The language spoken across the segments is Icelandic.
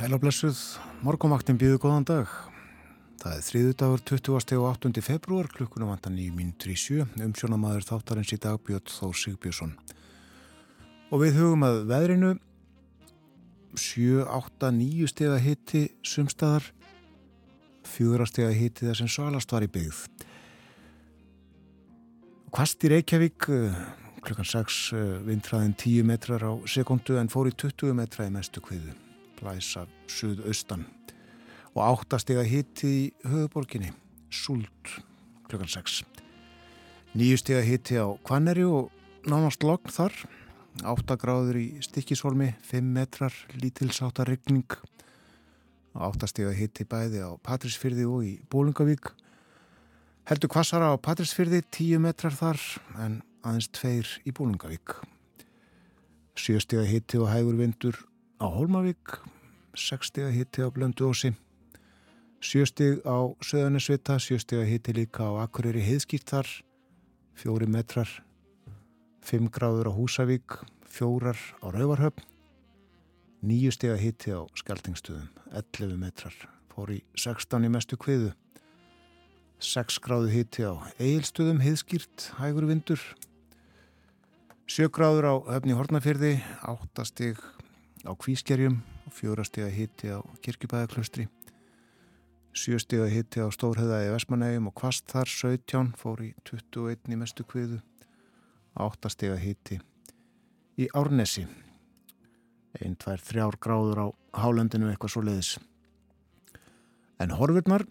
Sælablessuð, morgumvaktin býðu góðan dag. Það er þriðu dagur 20. og 8. februar, klukkunum vantan í mín 37, umsjónamaður þáttarins í dagbjörn Þór Sigbjörnsson. Og við hugum að veðrinu 7, 8, 9 steg að hitti sumstaðar, 4 steg að hitti þar sem svalast var í byggð. Kvast í Reykjavík, klukkan 6 vindræðin 10 metrar á sekundu en fór í 20 metra í mestu kviðu, blæsa suðaustan og áttastega hitti í höfuborginni, Súld, klukkan 6. Nýjustega hitti á Kvanneri og nánast logn þar, áttagráður í stikkishólmi, 5 metrar, lítilsáta regning, áttastega hitti bæði á Patrísfyrði og í Bólungavík, heldur kvassara á Patrísfyrði, 10 metrar þar, en aðeins tveir í Bólungavík. Sjöstega hitti og hægur vindur á Hólmavík, sekstega hitti á Blönduósi, Sjöstig á Söðanesvita, sjöstig að hiti líka á Akureyri heiðskýrt þar, fjóri metrar, fimm gráður á Húsavík, fjórar á Rauvarhöfn, nýju stig að hiti á Skeltingstöðum, 11 metrar, fór í 16 í mestu kviðu, 6 gráðu hiti á Egilstöðum, heiðskýrt, hægur vindur, 7 gráður á Höfni Hortnafyrði, 8 stig á Kvískerjum og 4 stig að hiti á Kirkjubæðaklaustri, Sjöstega hitti á Stórheða í Vestmanægjum og kvast þar 17 fór í 21 í mestu kviðu. Áttastega hitti í Árnesi. Einn, tvær, þrjár gráður á hálendinu eitthvað svo leiðis. En horfurnar,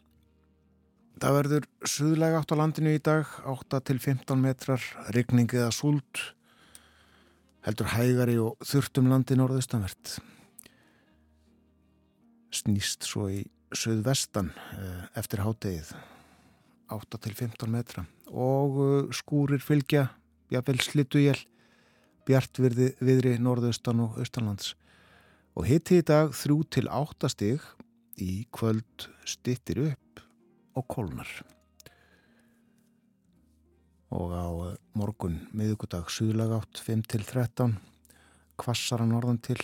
það verður suðlega átt á landinu í dag, 8 til 15 metrar, rigning eða súld, heldur hægari og þurftum landi norðustanvert. Snýst svo í söðvestan eftir hátegið 8 til 15 metra. Og skúrir fylgja jafnvel slittuél bjart virði, viðri norðaustan og austanlands. Og hitti í dag 3 til 8 stig í kvöld stittir upp og kólnar og á morgun miðugudag suðlag átt 5 til 13 kvassara norðan til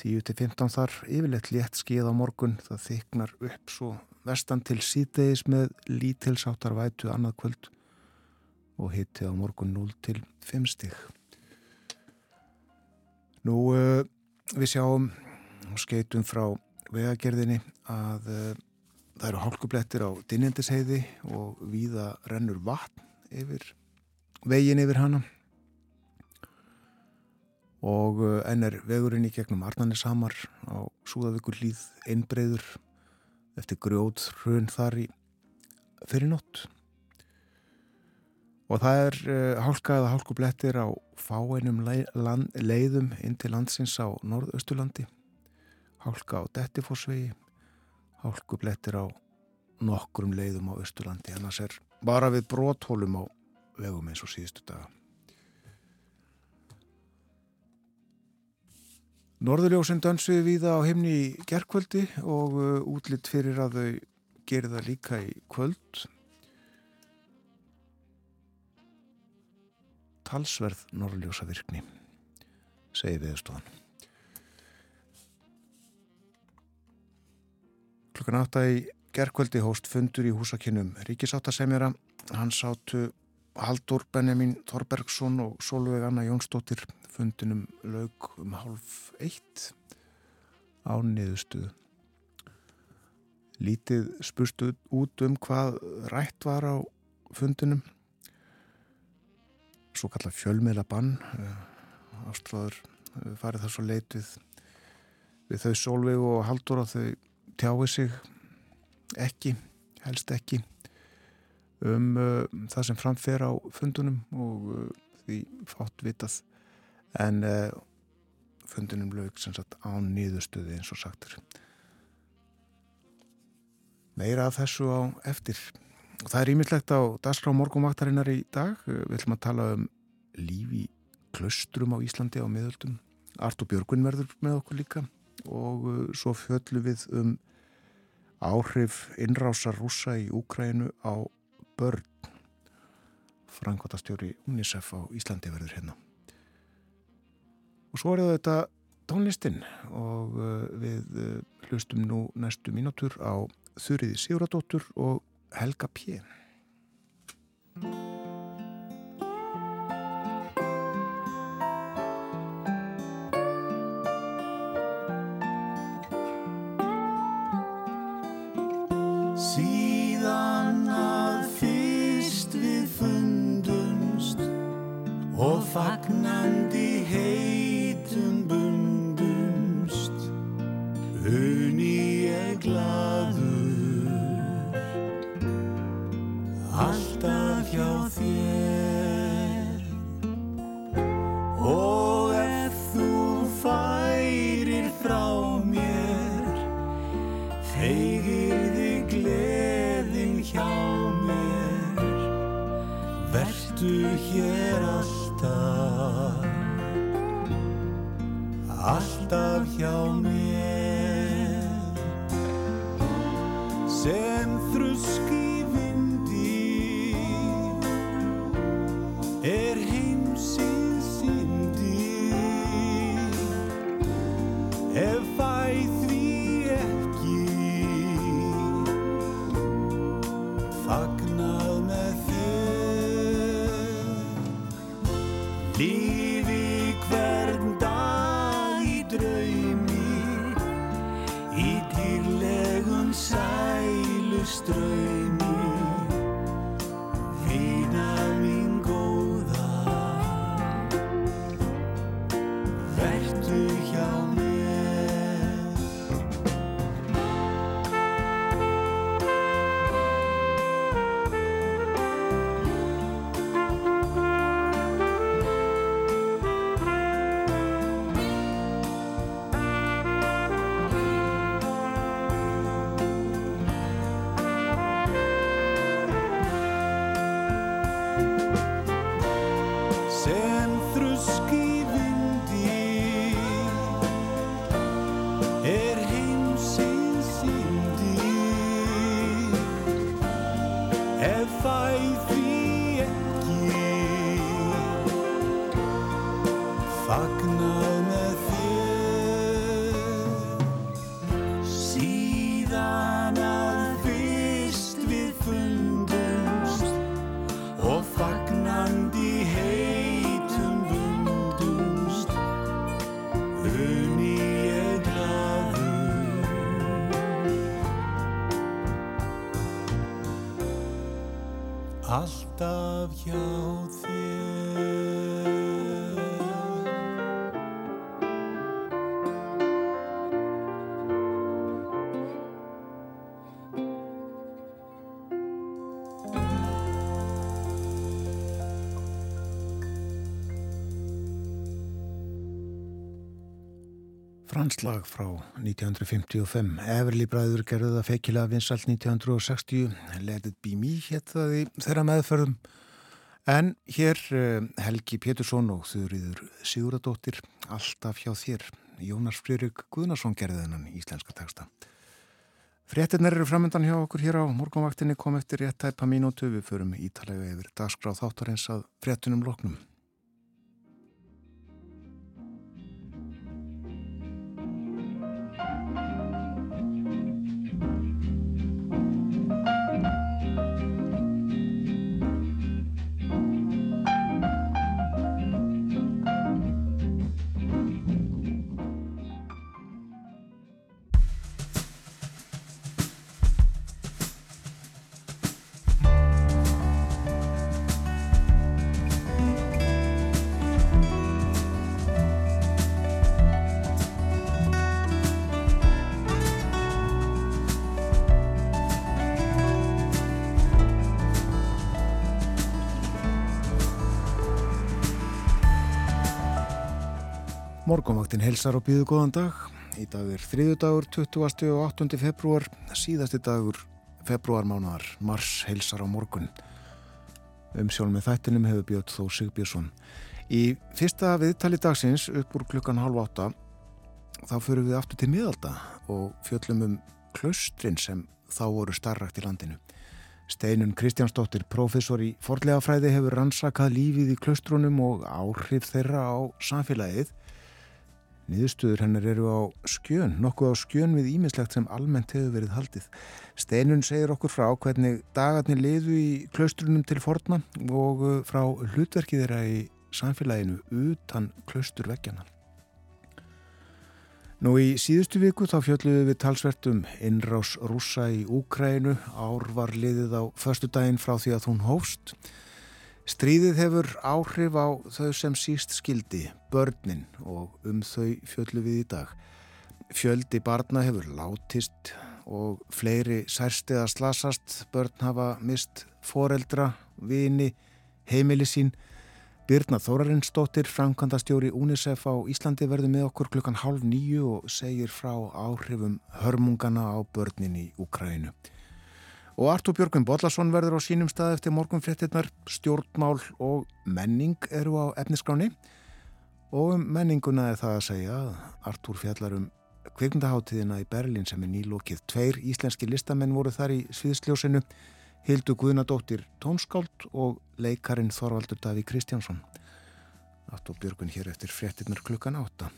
10-15 þar, yfirleitt létt skið á morgun, það þyknar upp svo vestan til síðdeis með lítilsáttar vætu annað kvöld og hitti á morgun 0-5 stig. Nú uh, við sjáum og skeitum frá vegagerðinni að uh, það eru hálkublettir á Dinjandisheiði og víða rennur vatn yfir vegin yfir hana. Og enn er vegurinn í gegnum Arnarneshamar á Súðavíkur hlýð einbreyður eftir grjóð hrun þar í fyrir nótt. Og það er uh, hálka eða hálkublettir á fáeinum leiðum inn til landsins á norðausturlandi. Hálka á Dettifossvegi hálkublettir á nokkrum leiðum á austurlandi. Annars er bara við bróthólum á vegum eins og síðustu daga Norðurljósinn dansuði víða á heimni í gerkvöldi og uh, útlitt fyrir að þau gerir það líka í kvöld. Talsverð norðurljósa virkni, segi viðstofan. Klukkan átta í gerkvöldi hóst fundur í húsakinnum Ríkisáttasemjara. Hann sátu Haldur Benjamin Þorbergsson og Solveig Anna Jónsdóttir fundinum laug um hálf eitt á niðurstuðu. Lítið spustu út um hvað rætt var á fundinum. Svo kalla fjölmiðla bann. Ástráður farið þar svo leitið við þau Solveig og Haldur að þau tjái sig ekki, helst ekki um uh, það sem framfer á fundunum og uh, því fátt vitað. En uh, fundunum lög sem sagt á nýðustuði eins og sagtur meira af þessu á eftir. Og það er ímyndlegt á Dasgrá morgumvaktarinnar í dag. Við ætlum að tala um lífi klöstrum á Íslandi á miðöldum. Artur Björgvin verður með okkur líka. Og svo fjöllu við um áhrif innrásar rúsa í Úkrænu á börn frangotastjóri UNICEF á Íslandi verður hérna og svo er þetta tónlistin og uh, við uh, hlustum nú næstu mínútur á Þurriði Siguradóttur og Helga P. alltaf hjá mér. Sem þrusk í vindi er heimsins Franslag frá 1955. Everly bræður gerðu það feikilega vinsalt 1960. Let it be me hétt það í þeirra meðferðum. En hér eh, Helgi Pétursson og þurriður Siguradóttir alltaf hjá þér. Jónas Frýrik Guðnarsson gerði þennan íslenska texta. Fréttinnar eru framöndan hjá okkur hér á morgunvaktinni kom eftir rétt tæpa mínútu. Við förum ítalega yfir dagskráð þáttarins að fréttunum loknum. Morgonvaktin helsar og býðu góðan dag. Í dag er þriðu dagur, 20. og 8. februar, síðasti dagur februarmánaðar, mars helsar á morgun. Umsjálf með þættinum hefur bjöðt þó Sigbjörnsson. Í fyrsta viðtali dagsins upp úr klukkan halv átta þá förum við aftur til miðalda og fjöllum um klaustrin sem þá voru starrakt í landinu. Steinun Kristjánsdóttir, professor í forlegafræði, hefur rannsakað lífið í klaustrunum og áhrif þeirra á samfélagið Niðurstuður hennar eru á skjön, nokkuð á skjön við ímislegt sem almennt hefur verið haldið. Steinun segir okkur frá hvernig dagarnir liðu í klaustrunum til forna og uh, frá hlutverkið þeirra í samfélaginu utan klausturveggjanar. Nú í síðustu viku þá fjöldluðu við talsvert um innrás rúsa í Úkrænu, ár var liðið á förstu daginn frá því að hún hófst. Stríðið hefur áhrif á þau sem síst skildi, börnin og um þau fjöllu við í dag. Fjöldi barna hefur látist og fleiri særstiða slasast, börn hafa mist foreldra, vini, heimili sín. Birna Þórarinsdóttir, framkvæmdastjóri UNICEF á Íslandi verður með okkur klukkan hálf nýju og segir frá áhrifum hörmungana á börnin í Ukrænu. Og Artur Björgvin Bodlason verður á sínum stað eftir morgunfréttinnar, stjórnmál og menning eru á efniskráni. Og um menninguna er það að segja að Artur fjallar um kvikmyndaháttíðina í Berlin sem er nýlokið. Tveir íslenski listamenn voru þar í sviðsljósinu, Hildu Guðnadóttir tónskáld og leikarin Þorvaldur Daví Kristjánsson. Artur Björgvin hér eftir fréttinnar klukkan átta.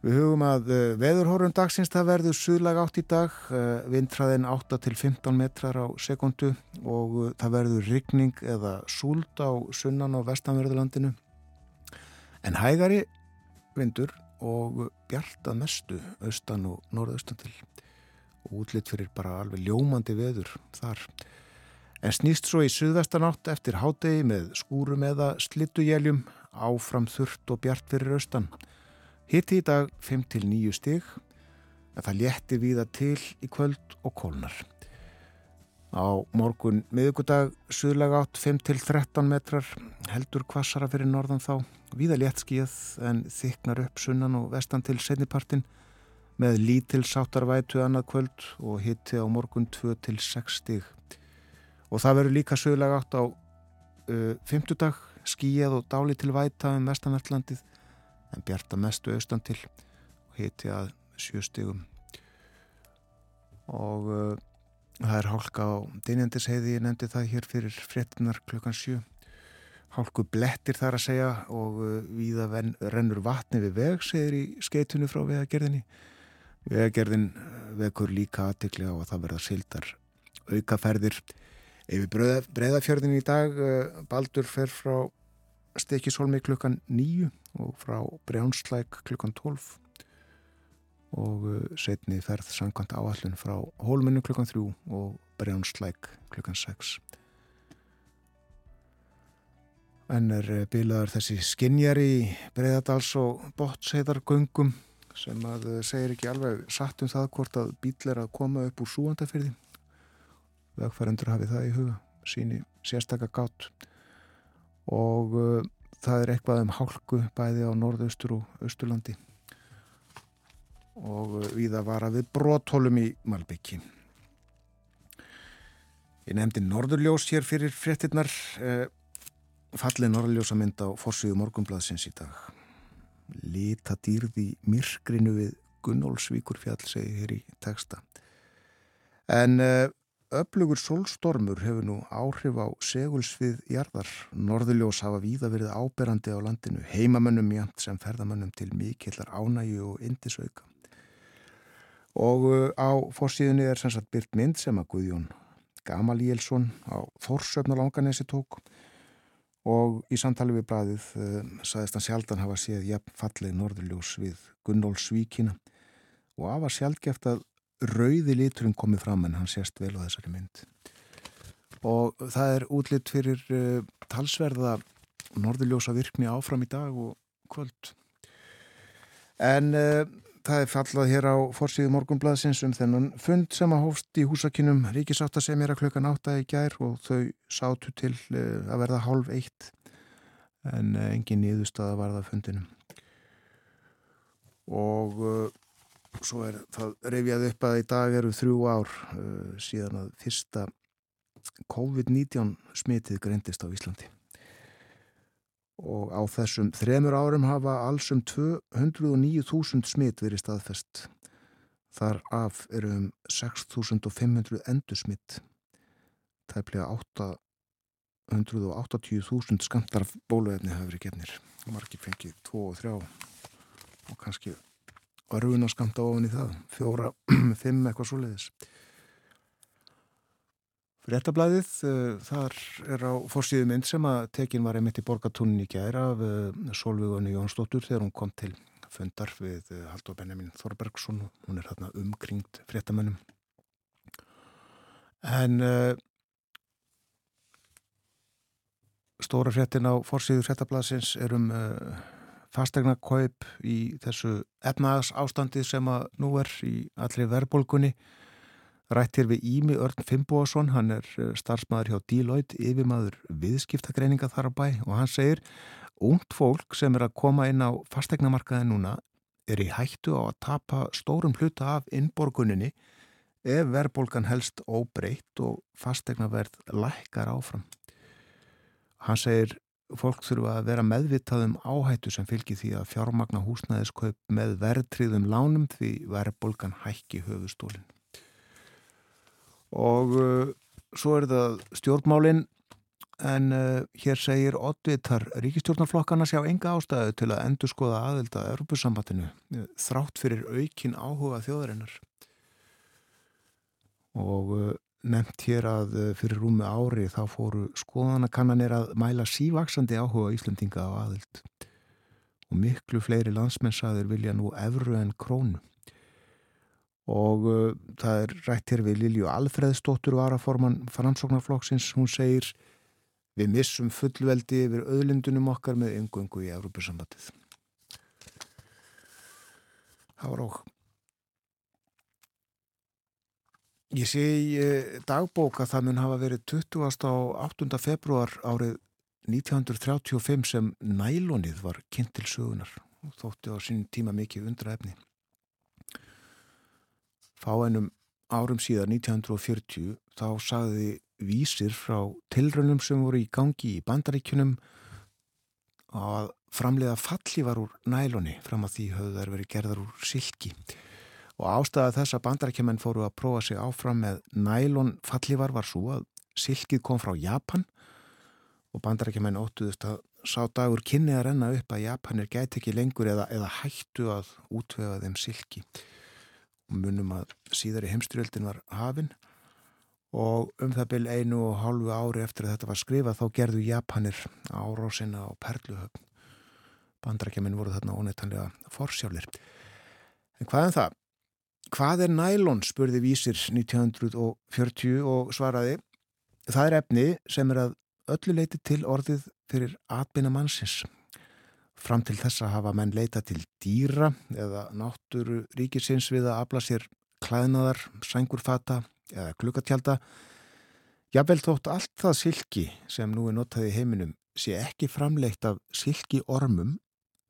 Við hugum að uh, veðurhórun dagsins það verður suðlag átt í dag, uh, vindræðin 8 til 15 metrar á sekundu og uh, það verður rigning eða súld á sunnan og vestanverðurlandinu. En hægari vindur og bjart að mestu austan og norðaustan til og útlitt fyrir bara alveg ljómandi veður þar. En snýst svo í suðvestanátt eftir hádegi með skúrum eða slittujeljum áfram þurft og bjart fyrir austan. Hitti í dag 5-9 stig en það létti víða til í kvöld og kólnar. Á morgun miðugudag suðlega átt 5-13 metrar heldur kvassara fyrir norðan þá. Víða léttskíð en þyknar upp sunnan og vestan til setnipartin með lítil sáttarvætu annað kvöld og hitti á morgun 2-6 stig. Og það verður líka suðlega átt á uh, 50 dag skíjað og dáli til væta um vestanallandið en bjarta mestu austan til og hiti að sjö stigum. Og uh, það er hálka á dynjandisheiði, ég nefndi það hér fyrir frettinar klukkan sjö. Hálku blettir þar að segja og uh, viða ven, rennur vatni við veg segir í skeitunni frá vegagerðinni. Vegagerðin vekur líka aðtikli á að það verða sildar aukaferðir yfir breyðafjörðin í dag. Uh, Baldur fer frá Stekishólmi klukkan nýju og frá Brjánslæk klukkan 12 og uh, setni ferð sangkvæmt áallun frá Hólmennu klukkan 3 og Brjánslæk klukkan 6 en er uh, bilaður þessi skinjar í Breiðadals og Bottsheidar göngum sem að uh, segir ekki alveg satt um það hvort að bíl er að koma upp úr súandafyrði vegfærandur hafi það í huga síni sérstakka gátt. Og það er eitthvað um hálku bæði á norðaustur og austurlandi. Og uh, viða var að við brótólum í Malbyggi Ég nefndi Norðurljós hér fyrir fréttinnar eh, fallið Norðurljós að mynda á fórsvíðu morgunbladsins í dag. Lita dýrði myrkrinu við Gunnólsvíkur fjall segi hér í texta. En eh, Öflugur sólstormur hefur nú áhrif á segulsvið jarðar. Norðurljós hafa víða verið áberandi á landinu, heimamönnum jæmt sem ferðamönnum til mikillar ánægu og indisauka. Og uh, á fórsíðunni er sem sagt byrt mynd sem að Guðjón Gamalíelsson á Þórsöfn og Langanesi tók og í samtali við bræðið uh, saðist hann sjaldan hafa séð jafn fallið Norðurljós við Gunnólsvíkina og af að sjaldgeft að rauði liturinn komið fram en hann sést vel á þessari mynd. Og það er útlitt fyrir uh, talsverða norðurljósa virkni áfram í dag og kvöld. En uh, það er fallað hér á forsíðu morgunblaðsins um þennan fund sem að hófst í húsakinnum Ríkisáta sem er að klukkan átta í gær og þau sátu til uh, að verða hálf eitt en engin nýðust að varða fundinum. Og svo er það reyfjað upp að í dag eru þrjú ár uh, síðan að fyrsta COVID-19 smitið greindist á Íslandi. Og á þessum þremur árum hafa alls um 209.000 smit verið staðfest. Þar af eru um 6.500 endur smitt það er plega 880.000 skamtar bóluefni hafa verið gefnir. Margir fengið tvo og þrjá og kannski örfuna skamta ofan í það fjóra, fimm eitthvað svo leiðis Fréttablaðið, uh, þar er á fórsíðu mynd sem að tekin var einmitt í borgatúnin í gæra af uh, Solvögunni Jónsdóttur þegar hún kom til fundar við uh, Haldur Benjamin Þorbergsson. Hún er hérna umkringt fréttamönnum. En stóra fréttin á fórsíðu fréttablaðsins er um fastegna kaup í þessu efnaðas ástandi sem að nú er í allri verðbólgunni Rættir við Ími Örn Fimboðsson, hann er eh, starfsmæður hjá Deloitte, yfirmaður viðskiptagreininga þar á bæ og hann segir Ungt fólk sem er að koma inn á fastegnamarkaði núna er í hættu á að tapa stórum hluta af innborguninni ef verðbólgan helst óbreytt og fastegnaverð lækkar áfram. Hann segir fólk þurfa að vera meðvitað um áhættu sem fylgir því að fjármagna húsnæðiskaup með verðtriðum lánum því verðbólgan hækki höfustólinn og uh, svo er það stjórnmálinn en uh, hér segir oddvitar ríkistjórnarflokkana sjá enga ástæðu til að endur skoða aðelda Europasambandinu þrátt fyrir aukin áhuga þjóðarinnar. Og uh, nefnt hér að uh, fyrir rúmi ári þá fóru skoðanakannanir að mæla sívaksandi áhuga Íslandinga á aðeld og miklu fleiri landsmennsaður vilja nú efru en krónu. Og uh, það er rætt hér við Lilju Alfreðsdóttur varaforman framsóknarflokksins, hún segir við missum fullveldi yfir öðlindunum okkar með yngöngu í Európusambatið það var óg Ég sé í eh, dagbóka það mun hafa verið 20. á 8. februar árið 1935 sem nælonið var kynnt til sögunar og þótti á sín tíma mikið undra efni fáennum árum síðan 1940 þá sagði vísir frá tilrönum sem voru í gangi í bandaríkunum að framleiða fallívar úr næloni fram að því höfðu þær verið gerðar úr silki og ástæða þess að bandaríkjumenn fóru að prófa sig áfram með nælon fallívar var svo að silkið kom frá Japan og bandaríkjumenn óttuðust að sá dagur kynni að renna upp að Japanir gæti ekki lengur eða, eða hættu að útvega þeim silki munum að síðar í heimstyrjöldin var hafinn og um það byrj einu og hálfu ári eftir að þetta var skrifað þá gerðu Japanir árósina á Perluhöfn. Bandrakjamin voru þarna óneitanlega forsjálir. En hvað er um það? Hvað er nælon, spurði vísir 1940 og svaraði það er efni sem er að öllu leiti til orðið fyrir atbyrna mannsins Fram til þessa hafa menn leita til dýra eða náttúru ríkisins við að afla sér klæðnaðar, sængurfata eða klukkatjálta. Jafnvel þótt allt það silki sem nú er notað í heiminum sé ekki framleitt af silki ormum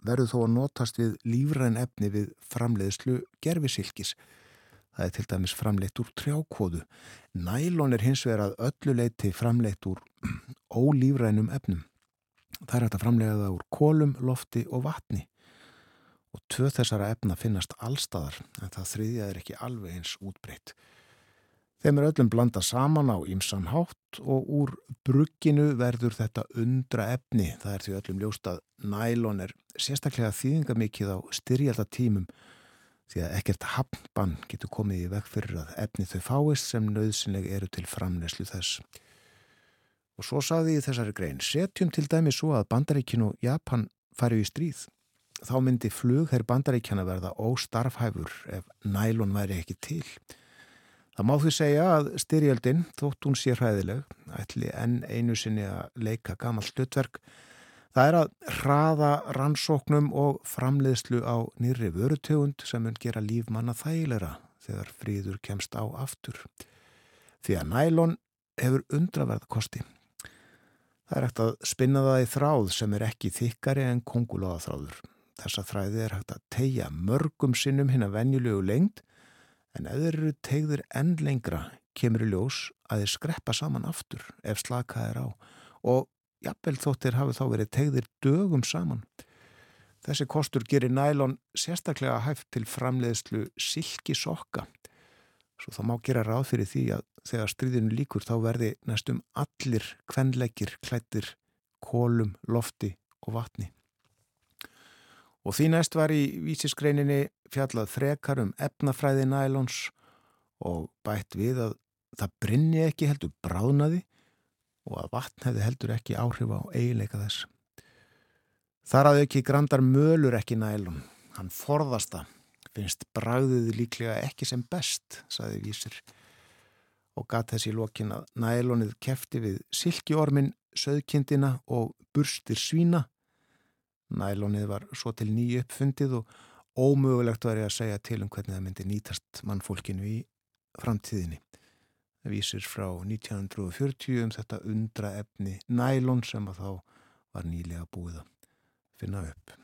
verður þó að notast við lífræn efni við framleiðslu gerfisilkis. Það er til dæmis framleitt úr trjákóðu. Nælon er hins vegar að öllu leiti framleitt úr ólífrænum efnum. Það er hægt að framlega það úr kólum, lofti og vatni og tvö þessara efna finnast allstaðar en það þriðja er ekki alveg eins útbreytt. Þeim er öllum blanda saman á ímsan hátt og úr brugginu verður þetta undra efni. Það er því öllum ljóst að nælon er sérstaklega þýðinga mikið á styrjalda tímum því að ekkert hafnbann getur komið í veg fyrir að efni þau fáist sem nöðsynleg eru til framneslu þess. Og svo saði ég þessari grein, setjum til dæmi svo að Bandaríkin og Japan fari í stríð. Þá myndi flugherr Bandaríkjana verða óstarfhæfur ef nælun væri ekki til. Það má því segja að styrjöldin, þótt hún sé hræðileg, ætli enn einu sinni að leika gammal slutverk, það er að hraða rannsóknum og framleiðslu á nýri vörutegund sem mun gera líf manna þægilegra þegar fríður kemst á aftur. Því að nælun hefur undraverð kosti. Það er hægt að spinna það í þráð sem er ekki þykkari en kongulóða þráður. Þessa þræði er hægt að tegja mörgum sinnum hinn að venjulegu lengt en ef þeir eru tegður enn lengra kemur í ljós að þeir skreppa saman aftur ef slakað er á og jafnvel þóttir hafi þá verið tegðir dögum saman. Þessi kostur gerir nælon sérstaklega hægt til framleiðslu silki sokka Svo það má gera ráð fyrir því að þegar stríðinu líkur þá verði næstum allir kvenleikir klættir kólum, lofti og vatni. Og því næst var í vísiskreininni fjallað frekar um efnafræði nælons og bætt við að það brinni ekki heldur bráðnaði og að vatn hefði heldur ekki áhrif á eiginleika þess. Þar að ekki grandar mölur ekki nælon, hann forðasta, finnst bragðið líklega ekki sem best, saði vísir og gat þessi lokin að nælonið kefti við silkiormin, söðkindina og burstir svína. Nælonið var svo til nýju uppfundið og ómögulegt ég að segja til um hvernig það myndi nýtast mannfólkinu í framtíðinni. Það vísir frá 1940 um þetta undra efni nælon sem að þá var nýlega búið að finna upp.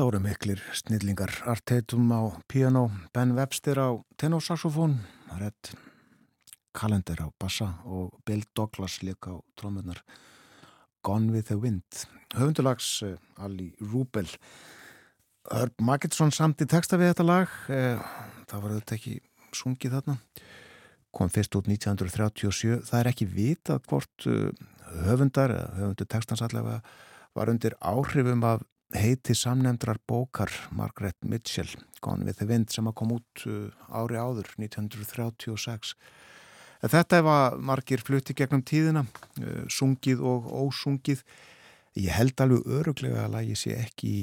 Þetta voru miklir snillingar Arteitum á piano, Ben Webster á tenorsaxofón, Red Callender á bassa og Bill Douglas líka á trómunar Gone with the Wind. Höfundulags uh, Ali Rubel. Herb Magidson samt í texta við þetta lag. Uh, það var þetta ekki sungið þarna. Kom fyrst út 1937. Það er ekki vitað hvort uh, höfundar, höfundur textans allavega, var undir áhrifum af heiti samnefndrar bókar Margaret Mitchell, Gone with the Wind sem að kom út uh, ári áður 1936 Þetta hefa margir flutti gegnum tíðina uh, sungið og ósungið. Ég held alveg öruglega að lagi sé ekki í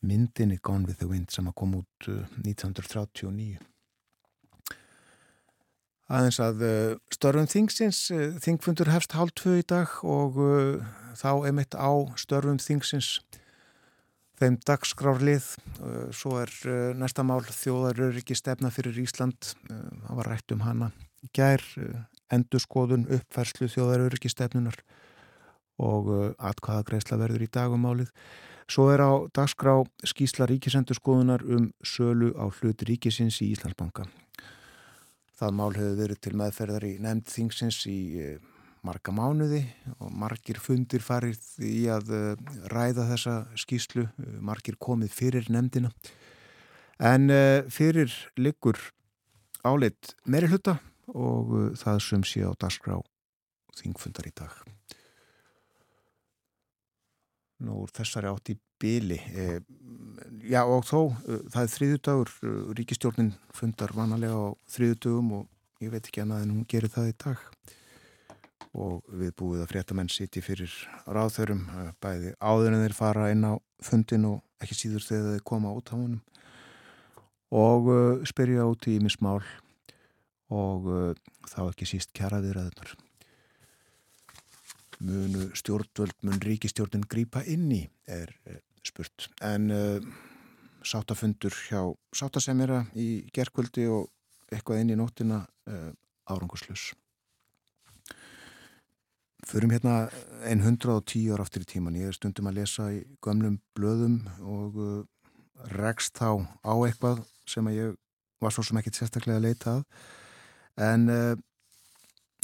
myndinni Gone with the Wind sem að kom út 1939 uh, aðeins að störfum þingsins þingfundur hefst hálf tvö í dag og þá emitt á störfum þingsins þeim dagskrárlið. Uh, svo er uh, næsta mál þjóðaröryggi stefna fyrir Ísland. Uh, það var rætt um hana gær endurskoðun uppfærslu þjóðaröryggi stefnunar og atkvaða greiðsla verður í dagumálið svo er á dagskrá skísla ríkisendurskoðunar um sölu á hlut ríkisins í Íslandsbanka. Það mál hefur verið til meðferðar í nefnd þingsins í marga mánuði og margir fundir farið í að eh, ræða þessa skýslu, eh, margir komið fyrir nefndina. En eh, fyrir liggur áleitt meiri hluta og það sem sé á dagskrá þingfundar í dag. Nú þessari átt í byli já og þó það er þriðudagur ríkistjórnin fundar vanalega á þriðudagum og ég veit ekki annað en hún gerir það í dag og við búið að fréttamenn siti fyrir ráðþörum eh, bæði áður en þeir fara inn á fundin og ekki síður þegar þeir koma út á honum. Og uh, spyrja út í mismál og uh, þá ekki síst kjaraðir aðunar munu stjórnvöld mun ríkistjórnin grýpa inn í er uh, spurt. En sátafundur hjá sátasemjara í gerkvöldi og eitthvað inn í nóttina áranguslös Förum hérna einn 110 ára aftur í tíman. Ég er stundum að lesa í gömlum blöðum og uh, rekst þá á eitthvað sem að ég var svo sem ekki sérstaklega að leita að. En uh,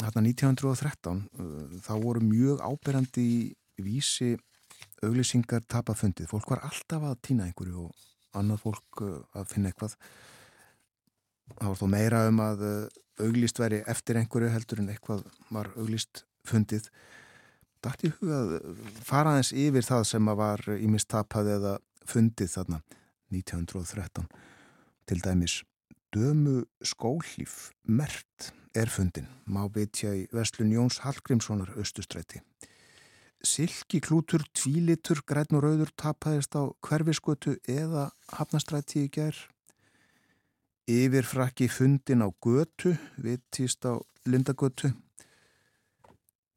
hérna 1913 uh, þá voru mjög áberandi vísi auglýsingar tapafundið. Fólk var alltaf að týna einhverju og annað fólk uh, að finna eitthvað. Það var þó meira um að uh, auglýst veri eftir einhverju heldur en eitthvað var auglýst fundið. Dætt í hugað faraðins yfir það sem var ímistapað eða fundið þarna 1913 til dæmis dömu skólíf mert er fundin má beitja í Vestlun Jóns Hallgrímssonar austustræti Silki klútur, tvílitur, græn og rauður tapaðist á hverfiskötu eða hafnastræti í ger Yfirfrakki fundin á götu, vittist á lindagötu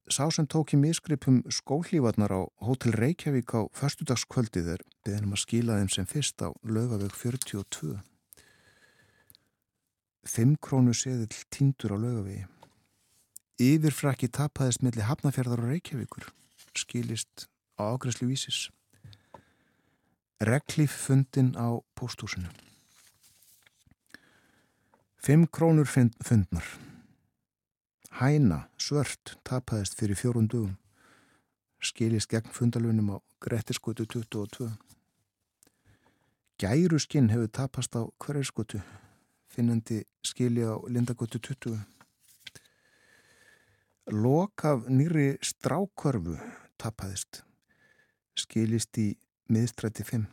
Sá sem tók í misgripum skólífarnar á Hotel Reykjavík á förstudagskvöldið er beðinum að skila þeim sem fyrst á lögaveg 42. Fimm krónu seðil tindur á lögavegi. Yfirfrakki tapaðist millir hafnafjörðar og Reykjavíkur. Skilist á ágræslu vísis. Reglíf fundin á póstúsinu. Fimm krónur fundnar. Hæna, svört, tapaðist fyrir fjórun dugum. Skilist gegn fundalunum á Grettiskutu 22. Gæruskinn hefur tapast á hverjarskutu, finnandi skili á Lindagutu 20. Lok af nýri strákörfu tapaðist, skilist í miðstrætti 5.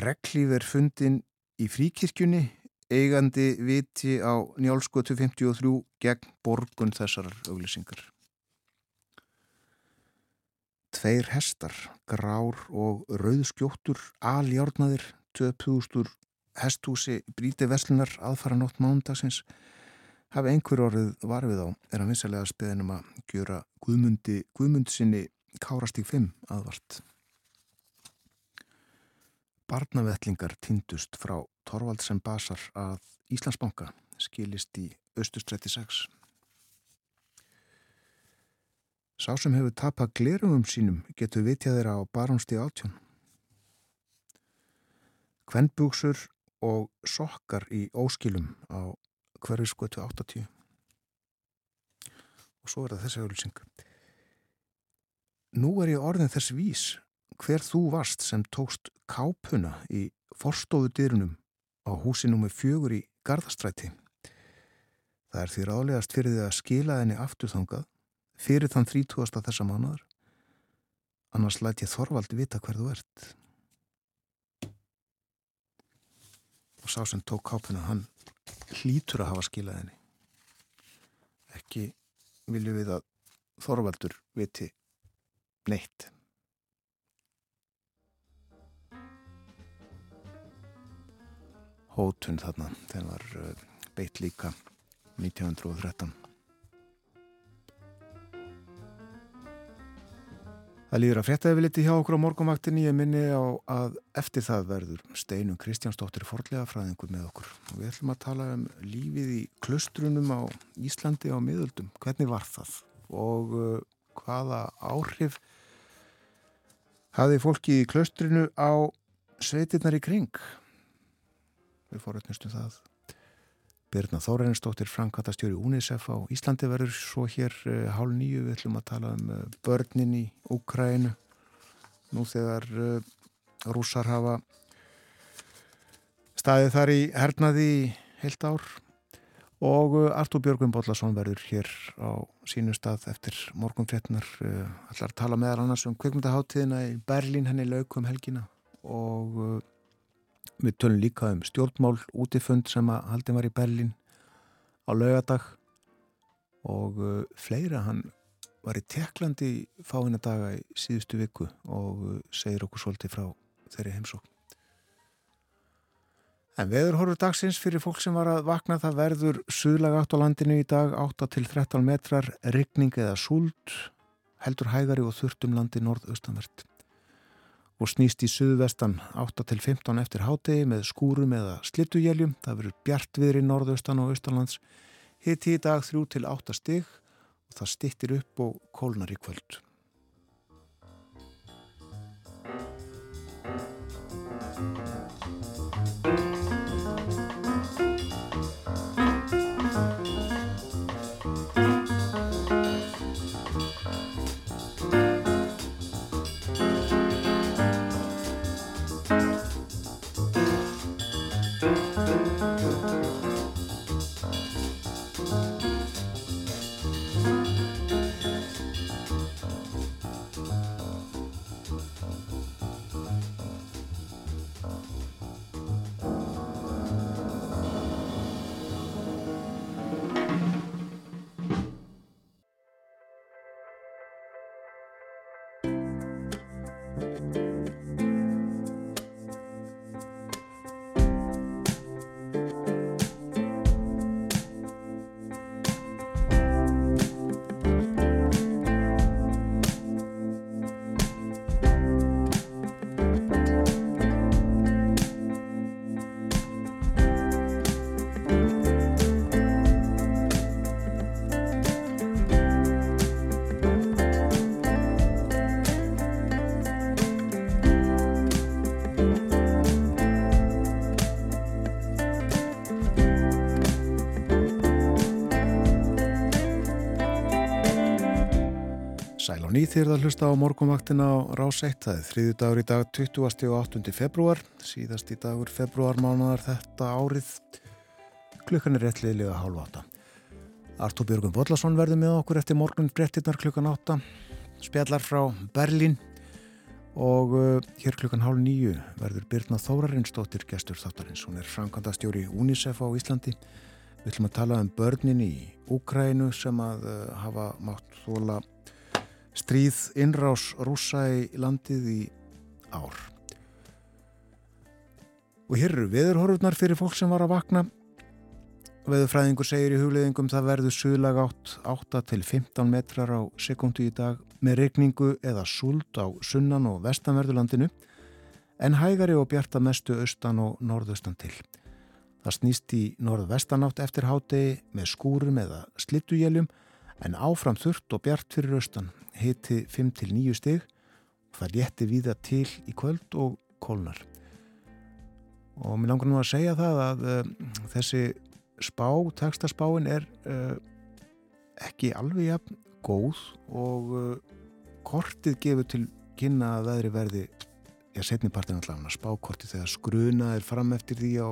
Reglíf er fundin í fríkirkjunni eigandi viti á njálskötu 53 gegn borgun þessar auglýsingar. Tveir hestar, grár og rauðskjóttur, aljárnaðir, 2000 hestúsi bríti veslunar aðfara nótt mándagsins hafi einhver orðið varfið á er að vinsalega speðinum að gjöra Guðmundi, Guðmund sinni Kárastík 5 aðvart. Barnavettlingar tindust frá Torvaldsen Basar að Íslandsbanka skilist í Östustrætti 6. Sá sem hefur tapað glerumum sínum getur vitjað þeirra á Barónsti átjón. kvennbúksur og sokkar í óskilum á hverju skotu 80 og svo er það þessi auðvilsing Nú er ég orðin þess vís hver þú varst sem tókst kápuna í forstofu dyrunum á húsinu með fjögur í gardastræti Það er því ráðlegast fyrir því að skila henni afturþangað fyrir þann 30. þessa mánuðar annars læt ég Þorvaldi vita hver þú ert. Og sá sem tók kápuna hann hlýtur að hafa skilað henni. Ekki viljum við að Þorvaldur viti neitt hótun þarna. Þegar var uh, beitt líka 1913 Það líður að frétta yfir liti hjá okkur á morgumvaktinni ég minni á að eftir það verður Steinun Kristjánsdóttir forlega fræðingur með okkur. Og við ætlum að tala um lífið í klustrunum á Íslandi á miðöldum, hvernig var það? Og uh, hvaða áhrif hafði fólki í klustrinu á sveitirnar í kring við fóröldnustum það. Birna Þórensdóttir Frankatastjóri UNICEF á Íslandi verður svo hér uh, hálf nýju við ætlum að tala um uh, börnin í Úkrænu nú þegar uh, rússar hafa staðið þar í hernaði heilt ár. Og Artúr Björgvin Bollarsson verður hér á sínu stað eftir morgunfrétnar allar tala meðal annars um kveikmyndaháttíðina í Berlín henni laukum helgina. Og Við tölum líka um stjórnmál útifund sem að haldin var í Berlin á laugadag og uh, fleira hann var í Teklandi fáina daga í síðustu viku og uh, segir okkur svolítið frá þeirri heimsókn. En veður horfur dagsins fyrir fólk sem var að vakna það verður suðlag átt á landinu í dag 8 til 13 metrar, rigning eða súld, heldur hægari og þurftum landi norðaustanvert og snýst í suðvestan 8-15 eftir hátegi með skúrum eða slittujeljum. Það verður bjart viður í norðaustan og austanlands. Hitti í dag 3-8 stig og það stittir upp og kólnar í kvöld. ný þér að hlusta á morgumvaktina á Rás 1. Það er þriðu dagur í dag 20. og 8. februar, síðast í dagur februarmánaðar þetta árið. Klukkan er réttliðilega hálf átta. Artúr Björgun Bodlason verður með okkur eftir morgun brettirnar klukkan átta. Spjallar frá Berlín og uh, hér klukkan hálf nýju verður Birna Þórarinsdóttir gestur þáttarins. Hún er framkvæmdastjóri UNICEF á Íslandi. Við ætlum að tala um börnin í Úkrænu sem að uh, hafa mátt þóla stríð innrás rúsa í landið í ár. Og hér eru veðurhorfurnar fyrir fólk sem var að vakna. Veðurfræðingur segir í hugleðingum það verður suðlag átt 8 til 15 metrar á sekundu í dag með regningu eða súld á sunnan og vestanverðurlandinu en hægari og bjarta mestu austan og norðaustan til. Það snýst í norðvestanátt eftir hádegi með skúrum eða slittujeljum en áfram þurft og bjart fyrir austan hiti 5-9 stig það létti víða til í kvöld og kólnar. og mér langar nú að segja það að uh, þessi spá, textaspáin er uh, ekki alveg jafn góð og uh, kortið gefur til kynna að veðri verði ég setni partin allavega spákortið þegar skruna er fram eftir því á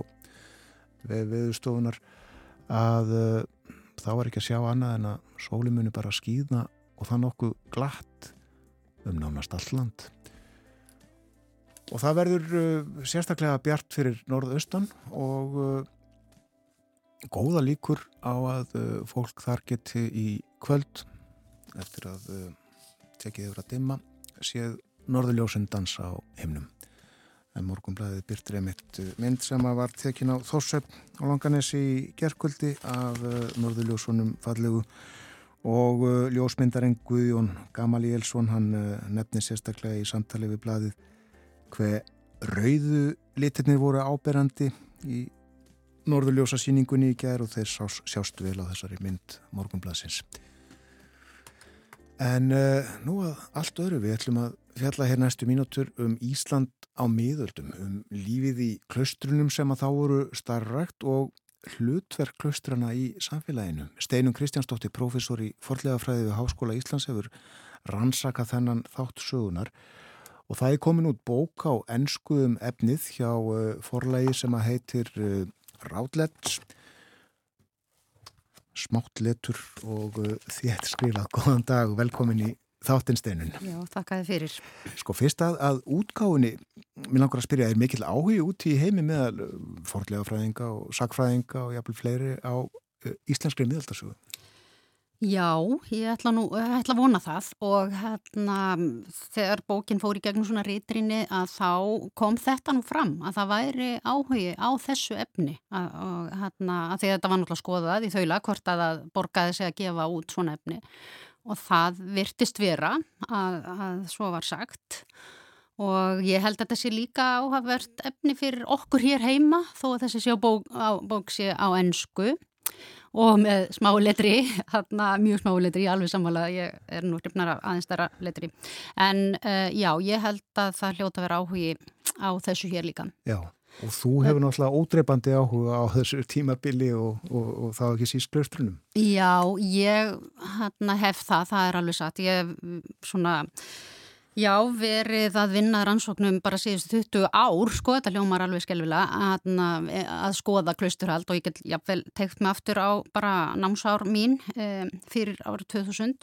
veðustofunar að þá er ekki að sjá annað en að sóli muni bara skýðna og það nokkuð glatt um nánast alland og það verður uh, sérstaklega bjart fyrir norðaustan og uh, góða líkur á að uh, fólk þar geti í kvöld eftir að tekið yfir að dimma séð norðurljósinn dansa á himnum. En morgunblæðið byrtir einmitt mynd sem að var tekin á Þórsöpp á Langanesi í gerkvöldi af norðurljósunum fallegu og ljósmyndarinn Guðjón Gamali Elsson hann nefni sérstaklega í samtali við blæðið hver rauðu litirnir voru áberandi í norðurljósa síningunni í gerð og þeir sás, sjást vel á þessari mynd morgunblasins. En uh, nú að allt öru við ætlum að fjalla hér næstu mínútur um Ísland á miðöldum, um lífið í klaustrunum sem að þá voru starrakt og hlutverk klaustrana í samfélaginu. Steinum Kristjánsdóttir, professor í forlegafræði við Háskóla Íslands hefur rannsakað þennan þátt sögunar Og það er komin út bók á ennskuðum efnið hjá uh, forlægi sem að heitir uh, Ráðlets, smáttletur og uh, þétt skrifað. Góðan dag og velkomin í þáttinsteinun. Já, þakkaði fyrir. Sko fyrst að, að útgáðinni, mér langar að spyrja, er mikill áhugi út í heimi meðal uh, forlega fræðinga og sakfræðinga og jafnvel fleiri á uh, íslenskri miðaldarsögu? Já, ég ætla, nú, ég ætla að vona það og hérna þegar bókin fór í gegnum svona rítrinni að þá kom þetta nú fram að það væri áhugi á þessu efni að, og hérna að því að þetta var náttúrulega skoðað í þaula hvort að það borgaði sig að gefa út svona efni og það virtist vera að, að svo var sagt og ég held að þetta sé líka áhagvert efni fyrir okkur hér heima þó að þessi sé á bók, á, bók sé á ennsku og með smá letri, hérna mjög smá letri, alveg samvalað, ég er nú hrifnar af aðeins stærra letri. En uh, já, ég held að það hljóta að vera áhugi á þessu hér líka. Já, og þú hefur náttúrulega ódreipandi áhuga á þessu tímabili og, og, og það ekki síst blöstrunum. Já, ég hérna, hef það, það er alveg satt. Ég svona Já, verið að vinna rannsóknum bara síðustu 20 ár, sko, þetta hljómar alveg skelvilega, að, að skoða klausturhald og ég get jáfnvel teikt mig aftur á bara námsár mín e, fyrir árið 2000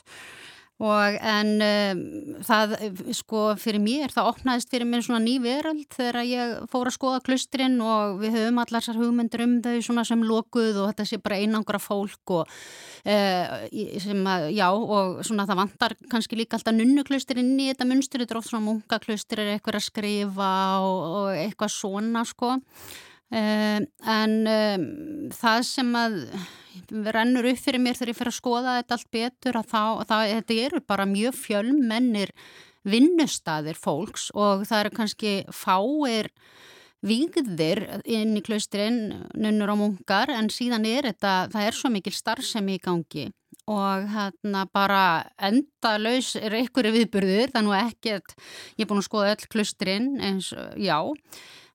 Og en um, það, sko, fyrir mér, það opnaðist fyrir mér svona ný veröld þegar ég fór að skoða klusturinn og við höfum allar þessar hugmyndir um þau svona sem lokuð og þetta sé bara einangra fólk og uh, sem að, já, og svona það vantar kannski líka alltaf nunnuklustur inn í þetta munstur, þetta er oft svona munkaklustur er eitthvað að skrifa og, og eitthvað svona, sko. Uh, en um, það sem að rennur upp fyrir mér þegar ég fer að skoða þetta allt betur að þá, það, þetta eru bara mjög fjölmennir vinnustadir fólks og það eru kannski fáir výgðir inn í klausturinn nunnur og munkar en síðan er þetta, það er svo mikil starfsemi í gangi og hérna bara enda laus er einhverju viðburður, það er nú ekkert ég er búin að skoða öll klausturinn eins, já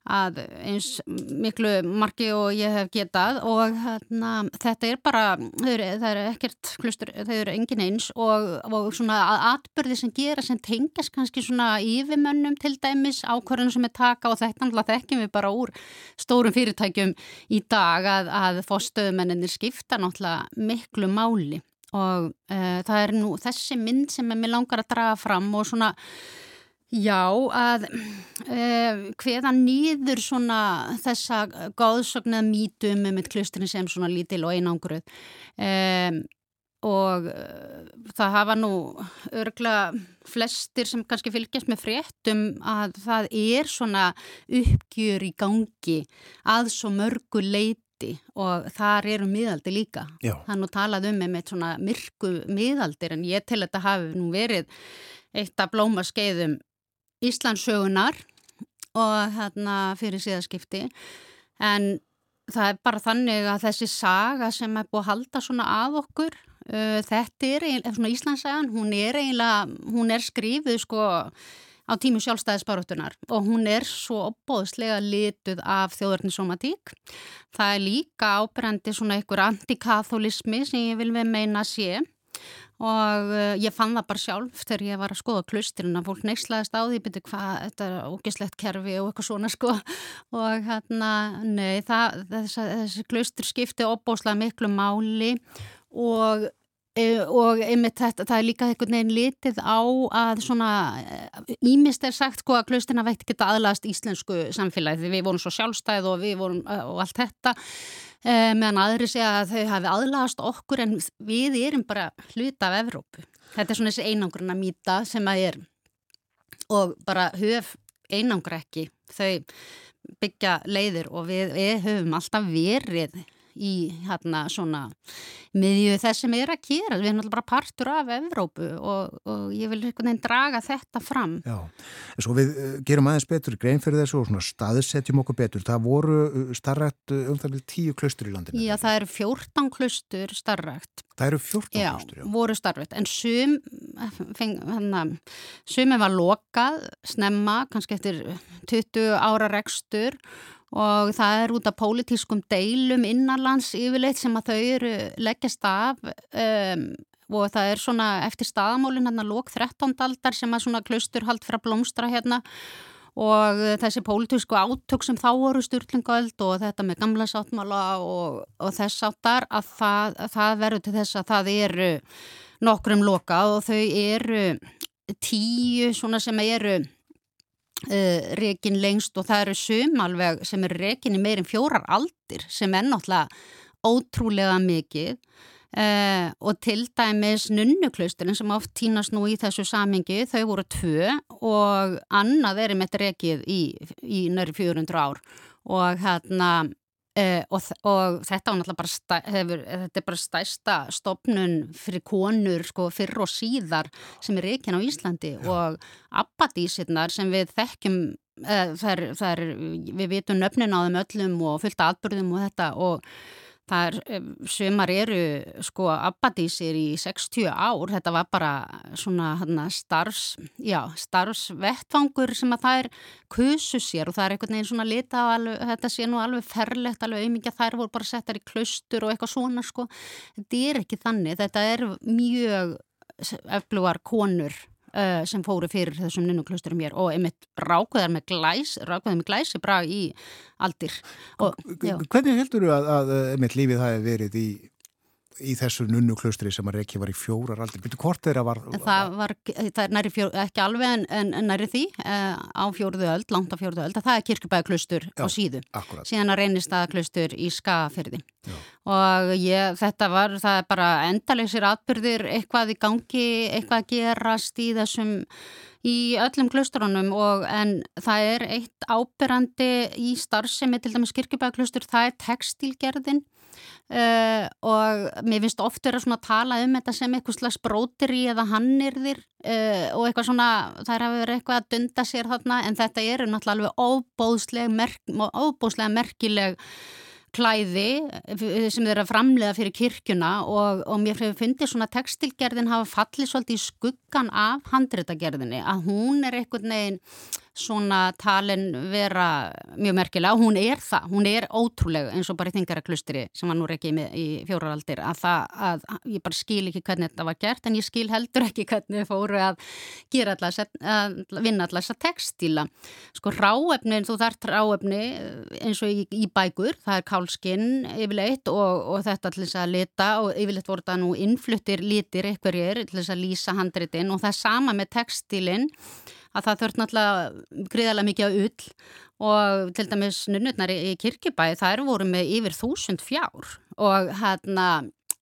að eins miklu margi og ég hef getað og hérna, þetta er bara, er, það er ekkert klustur, þau eru engin eins og, og svona atbyrði sem gera sem tengast kannski svona yfirmönnum til dæmis, ákvarðunum sem er taka og þetta náttúrulega þekkjum við bara úr stórum fyrirtækjum í dag að, að fórstöðumenninir skipta náttúrulega miklu máli og uh, það er nú þessi mynd sem mér langar að draga fram og svona Já, að uh, hveða nýður svona þessa gáðsögnað mítum með klusturinn sem svona lítil og einangruð um, og uh, það hafa nú örgla flestir sem kannski fylgjast með fréttum að það er svona uppgjur í gangi að svo mörgu leiti og þar eru miðaldi líka. Já. Það nú talað um með svona myrku miðaldir en ég til þetta hafi nú verið eitt af blómaskeiðum Íslandsögunar og hérna fyrir síðaskipti en það er bara þannig að þessi saga sem er búið að halda svona að okkur uh, þetta er svona Íslandsagan, hún er eiginlega, hún er skrifið sko á tímu sjálfstæðisbaróttunar og hún er svo opbóðslega lituð af þjóðarnisomatík. Það er líka ábyrjandi svona einhver antikatholismi sem ég vil við meina sé og uh, ég fann það bara sjálf þegar ég var að skoða klusturinn að fólk neykslaðist á því byrju hvað, þetta er ógeslegt kerfi og eitthvað svona sko. Og hérna, nei, það, þessi, þessi klustur skipti opbóslega miklu máli og E, og einmitt þetta, það er líka einhvern veginn litið á að svona ímist er sagt sko að klaustina veitt geta aðlast íslensku samfélagi því við vorum svo sjálfstæð og við vorum og allt þetta. e, meðan aðri segja að þau hafi aðlast okkur en við erum bara hluta af Evrópu. Þetta er svona þessi einangruna mýta sem að er og bara höf einangra ekki þau byggja leiðir og við, við höfum alltaf verið í hérna svona miðju þess sem er að gera. Við erum alltaf bara partur af Evrópu og, og ég vil einhvern veginn draga þetta fram. Já, en svo við uh, gerum aðeins betur grein fyrir þessu og svona staðsetjum okkur betur. Það voru uh, starrætt uh, um það vil tíu klustur í landinu. Já, það eru 14 klustur starrætt Það eru 14 já, klustur, já. voru starrætt, en sum hana, sumið var lokað snemma, kannski eftir 20 ára rekstur og það er út af pólitískum deilum innanlands yfirleitt sem að þau eru leggjast af um, og það er svona eftir staðamólin hérna lók 13. aldar sem að svona klaustur hald frá blómstra hérna og þessi pólitísku átök sem þá voru styrlingöld og þetta með gamla sáttmála og, og þess áttar að það, það verður til þess að það eru nokkrum loka og þau eru tíu svona sem eru uh, rekin lengst og það eru sum alveg sem eru rekin í meirin fjórar aldir sem er náttúrulega ótrúlega mikið. Uh, og til dæmis nunnuklausturinn sem oft týnast nú í þessu samingi þau voru tvö og annað er með rekið í, í næri 400 ár. Og hérna Uh, og, og þetta, bara hefur, þetta er bara stæsta stopnun fyrir konur sko, fyrr og síðar sem er reygin á Íslandi Já. og abbadísirnar sem við þekkjum uh, þær, þær, við vitum nöfnin á þeim öllum og fullt aðbörðum og þetta og Það er, eh, sumar eru sko abbadísir í 60 ár, þetta var bara svona hana, starfs, já, starfsvettfangur sem að það er kusu sér og það er einhvern veginn svona lita alveg, þetta sé nú alveg ferlegt, alveg auðmyggja, þær voru bara settar í klaustur og eitthvað svona sko, þetta er ekki þannig, þetta er mjög eflugar konur uh, sem fóru fyrir þessum nunnuklusturum hér og einmitt rákuðar með glæs rákuðar með glæsi bra í aldir. Og, Hvernig heldur þú að, að einmitt lífið það hefur verið í í þessu nunnuklaustri sem að Reykjavík var í fjórar aldrei, betur hvort þeirra var Það var, það er næri fjór, ekki alveg en, en, en næri því uh, á fjóruðu öll, langt á fjóruðu öll, það er kirkubæðaklaustur á síðu, akkurat. síðan að reynist að klaustur í skafyrði og ég, þetta var, það er bara endalegsir atbyrðir, eitthvað í gangi eitthvað gerast í þessum í öllum klausturunum og en það er eitt ábyrrandi í starfsemi til dæmis kirkubæðaklaustur, það er textilgerðin Uh, og mér finnst oft verið að tala um þetta sem eitthvað slags bróteri eða hannirðir uh, og eitthvað svona, er að vera eitthvað að dunda sér þarna en þetta eru náttúrulega alveg merk, óbóðslega merkileg klæði eh, sem þeirra framlega fyrir kirkjuna og, og mér finnst svona textilgerðin hafa fallið svolítið í skuggan af handréttagerðinni að hún er einhvern veginn svona talin vera mjög merkilega hún er það, hún er ótrúlega eins og bara í þingaraklustri sem var nú ekki í, í fjóraraldir að það, að ég bara skil ekki hvernig þetta var gert en ég skil heldur ekki hvernig fóru að gera alltaf, að vinna alltaf þessa textíla. Sko ráefnin, þú þarf ráefni eins og í, í bækur, það er kálskinn yfirleitt og, og þetta til þess að lita og yfirleitt voru það nú innfluttir litir eitthvað til þess að lýsa handritin og það er sama með textílinn að það þurft náttúrulega gríðarlega mikið á ull og til dæmis nunnutnar í, kirkibæði þær voru með yfir þúsund fjár og hérna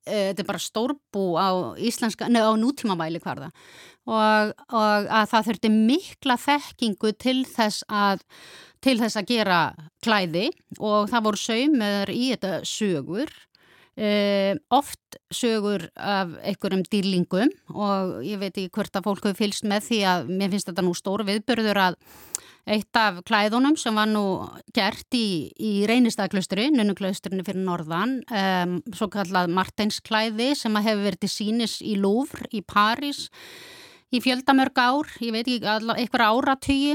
e, þetta er bara stórbú á á nútímamæli hverða og, og að það þurfti mikla þekkingu til þess að til þess að gera klæði og það voru saumöður í þetta sögur Uh, oft sögur af einhverjum dýrlingum og ég veit ekki hvort að fólk hefur fylst með því að mér finnst þetta nú stór viðbörður að eitt af klæðunum sem var nú gert í, í reynistaklusturinn, nunnuklausturinn fyrir norðan, um, svo kallað Martinsklæði sem hefur verið til sínis í Louvre í París í fjöldamörg ár, ég veit ekki, eitthvað áratygi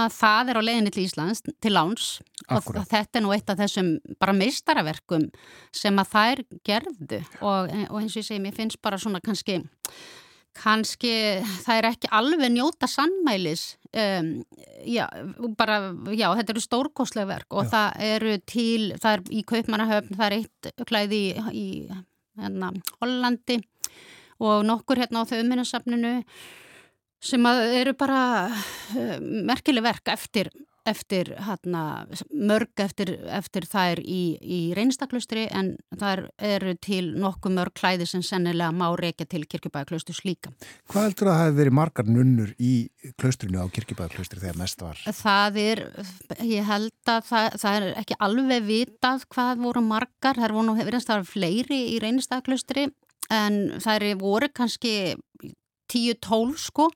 að það er á leiðinni til Íslands til láns Akkurat. og þetta er nú eitt af þessum bara meistaraverkum sem að þær gerðu og, og eins og ég segi, mér finnst bara svona kannski kannski það er ekki alveg njóta sannmælis um, já, bara, já, þetta eru stórkoslega verk og já. það eru til, það er í Kaupmannahöfn, það er eitt klæði í, í hérna, Hollandi og nokkur hérna á þauðminnarsafninu sem eru bara uh, merkileg verk eftir, eftir hérna, mörg eftir, eftir þær í, í reynistaklustri en það eru til nokkuð mörg klæði sem sennilega má reykja til kirkjubæðaklaustus líka. Hvað heldur að það hefði verið margar nunnur í klaustrinu á kirkjubæðaklaustri þegar mest var? Það er, ég held að það, það er ekki alveg vitað hvað voru margar, það voru nú hefðist að vera fleiri í reynistaklustri en það eru voru kannski 10-12 sko.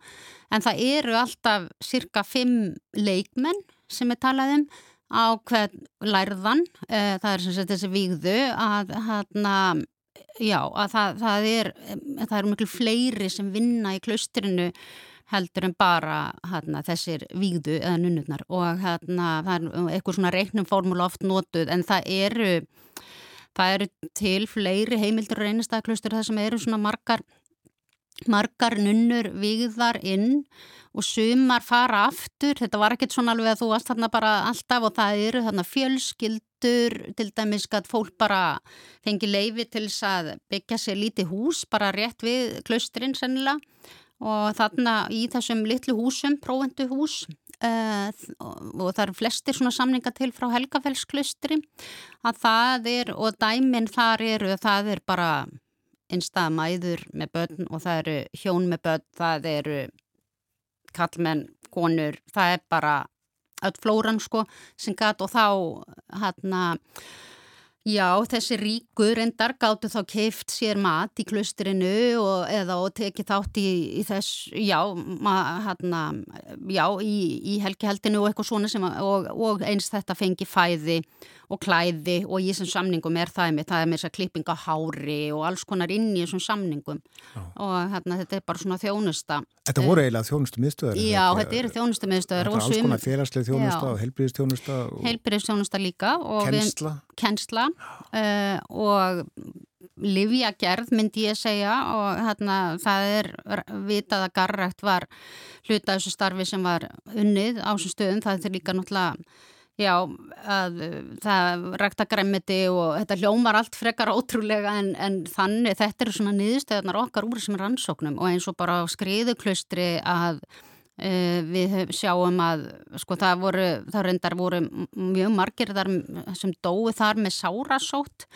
En það eru alltaf cirka 5 leikmenn sem er talað um á hvern lærðan. Eh, það er sem sagt þessi vígðu að hérna já að það, það er það eru miklu fleiri sem vinna í klaustrinu heldur en bara hérna, þessir vígðu eða nunnurnar. Og hérna það er eitthvað svona reiknum formúla oft notuð en það eru það eru til fleiri heimildur reynistæðaklaustur það sem eru svona margar margar nunnur vigðar inn og sumar fara aftur, þetta var ekkert svona alveg að þú varst þarna bara alltaf og það eru þarna fjölskyldur, til dæmis að fólk bara fengi leifi til þess að byggja sér lítið hús bara rétt við klausturinn sennilega og þarna í þessum litlu húsum, próvendu hús uh, og það eru flestir svona samninga til frá Helgafellsklaustri að það er, og dæminn þar eru, það er bara einstað mæður með börn og það eru hjón með börn, það eru kallmenn, konur, það er bara öll flóran sko sem gæt og þá hérna Já, þessi ríkur endar gáttu þá keift sér mat í klustrinu og, eða og tekið þátt í, í þess, já, hana, já í, í helgiheldinu og eitthvað svona sem, og, og eins þetta fengi fæði og klæði og í þessum samningum er það með, það er með þess að klippinga hári og alls konar inn í þessum samningum já. og hérna þetta er bara svona þjónusta. Þetta voru eiginlega þjónustu miðstöðar? Já, þetta eru þjónustu miðstöðar. Þetta er alls konar félagslega þjónusta og helbriðstjónusta. Og... Helbriðstjónusta líka. Kennsla. Við, kennsla uh, og livjagerð myndi ég segja og hérna það er vitað að garrækt var hluta þessu starfi sem var unnið á þessum stöðum. Það er líka náttúrulega Já, að það rækta græmiti og þetta hljómar allt frekar ótrúlega en, en þannig. Þetta eru svona niðurstöðnar okkar úr þessum rannsóknum og eins og bara á skriðuklaustri að e, við sjáum að sko það voru, það reyndar voru mjög margir þar sem dói þar með sárasótt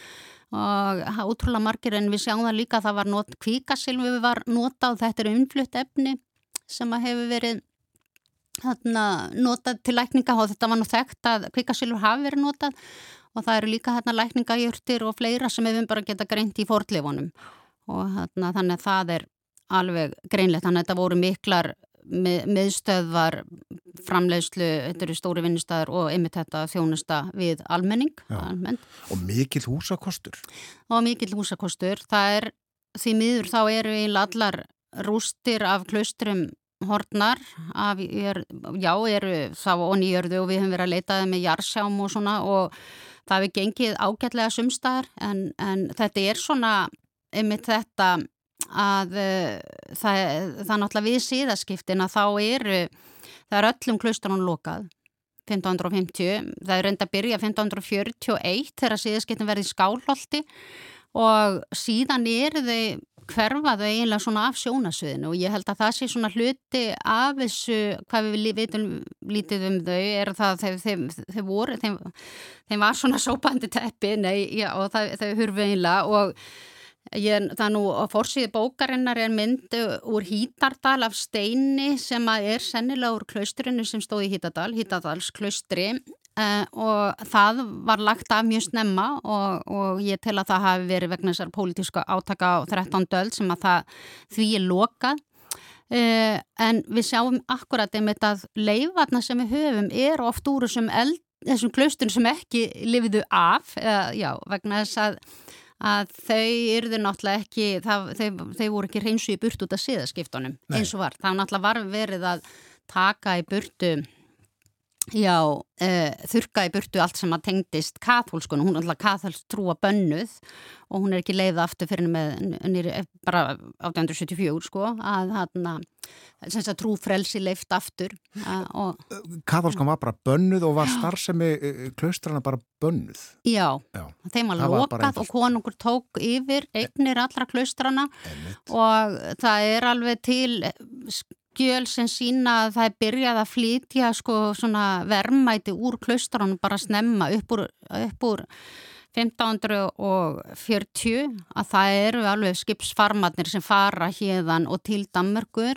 og ótrúlega margir en við sjáum það líka að það var kvíkasilvi var notað. Og þetta er umflutt efni sem að hefur verið notað til lækninga og þetta var nú þekkt að kvikasylur hafi verið notað og það eru líka hérna, lækningajurtir og fleira sem við bara geta greint í fordleifunum og þarna, þannig að það er alveg greinlegt þannig að þetta voru miklar með, meðstöðvar framleiðslu, þetta eru stóri vinnustæðar og einmitt þetta þjónusta við almenning og mikill húsakostur. Og mikill húsakostur. Það er því miður þá eru í allar rústir af klaustrum hortnar af, er, já, eru þá onni í jörðu og við höfum verið að leitaði með jarsjám og svona og það hefur gengið ágætlega sumstaðar en, en þetta er svona yfir þetta að uh, það, það náttúrulega við síðaskiptin að þá eru það er öllum klustunum lokað 1550, það er reynda að byrja 1541 þegar síðaskiptin verði skálholti og síðan eru þau hverfaðu eiginlega svona af sjónasviðinu og ég held að það sé svona hluti af þessu, hvað við veitum lítið um þau, er það þeir, þeir voru, þeim, þeim var svona sópandi teppi, nei, já, og þau hurfu eiginlega og ég, það nú á fórsíði bókarinnar er mynd úr Hítardal af steini sem er sennilega úr klausturinu sem stóð í Hítardal, Hítardals klaustri Uh, og það var lagt af mjög snemma og, og ég tel að það hafi verið vegna þessar pólitíska átaka á 13. öll sem að það því er lokað uh, en við sjáum akkurat einmitt að leifarna sem við höfum er oft úr þessum, þessum klaustun sem ekki lifiðu af uh, já, vegna þess að, að þau yrðu náttúrulega ekki, það, þau, þau voru ekki reynsu í burt út af siðaskiptunum eins og var. Það náttúrulega var verið að taka í burtu já, uh, þurka í burtu allt sem að tengdist kathólskunum, hún er alltaf katholsk trúa bönnuð og hún er ekki leiða aftur fyrir með nýri, bara 1874 sko að hann að trúfrelsi leift aftur Katholskan var bara bönnuð og var starfsemi klaustrana bara bönnuð. Já, já. þeim var lokað og konungur tók yfir eignir allra klaustrana og það er alveg til skjöl sem sína að það er byrjað að flytja sko svona vermæti úr klaustránum bara snemma upp úr, upp úr 1540 að það eru alveg skipsfarmatnir sem fara hérðan og til Danmarkur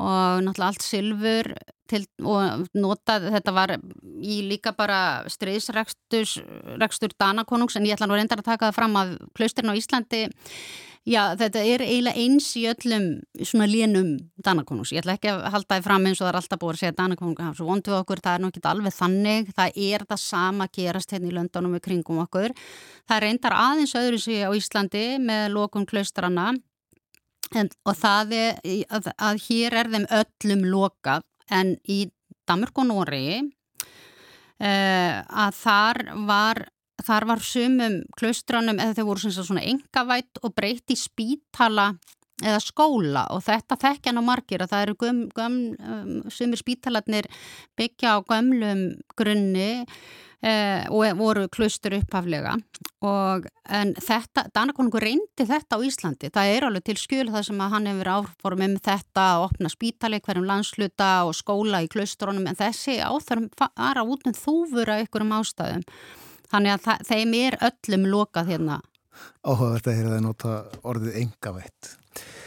og náttúrulega allt sylfur til, og notað, þetta var í líka bara streiðsrekstur Danakonungs en ég ætla nú reyndar að taka það fram að klausturinn á Íslandi Já, þetta er eiginlega eins í öllum svona lénum Danakonungs. Ég ætla ekki að halda það fram eins og það er alltaf búið að segja Danakonungs hafa svo vondu okkur, það er nú ekki alveg þannig. Það er það sama að gerast hérna í löndunum við kringum okkur. Það reyndar aðeins öðru sig á Íslandi með lokum klaustrana en, og það er að, að hér er þeim öllum lokað en í Damurk og Nóri eh, að þar var þar var sumum klaustranum eða þau voru svona engavætt og breyti spítala eða skóla. Og þetta þekkja nú margir að það eru göm, göm, um, sumir spítalarnir byggja á gömlum grunni eh, og voru klaustur upphaflega. Og en þetta, Danakonungur reyndi þetta á Íslandi, það er alveg til skjöl það sem að hann hefur áform um þetta að opna spítali hverjum landsluta og skóla í klausturunum en þessi áþörm var að út með þúfur af ykkurum ástæðum Þannig að þeim er öllum lokað hérna. Áhugavert að hér að það nota orðið engavett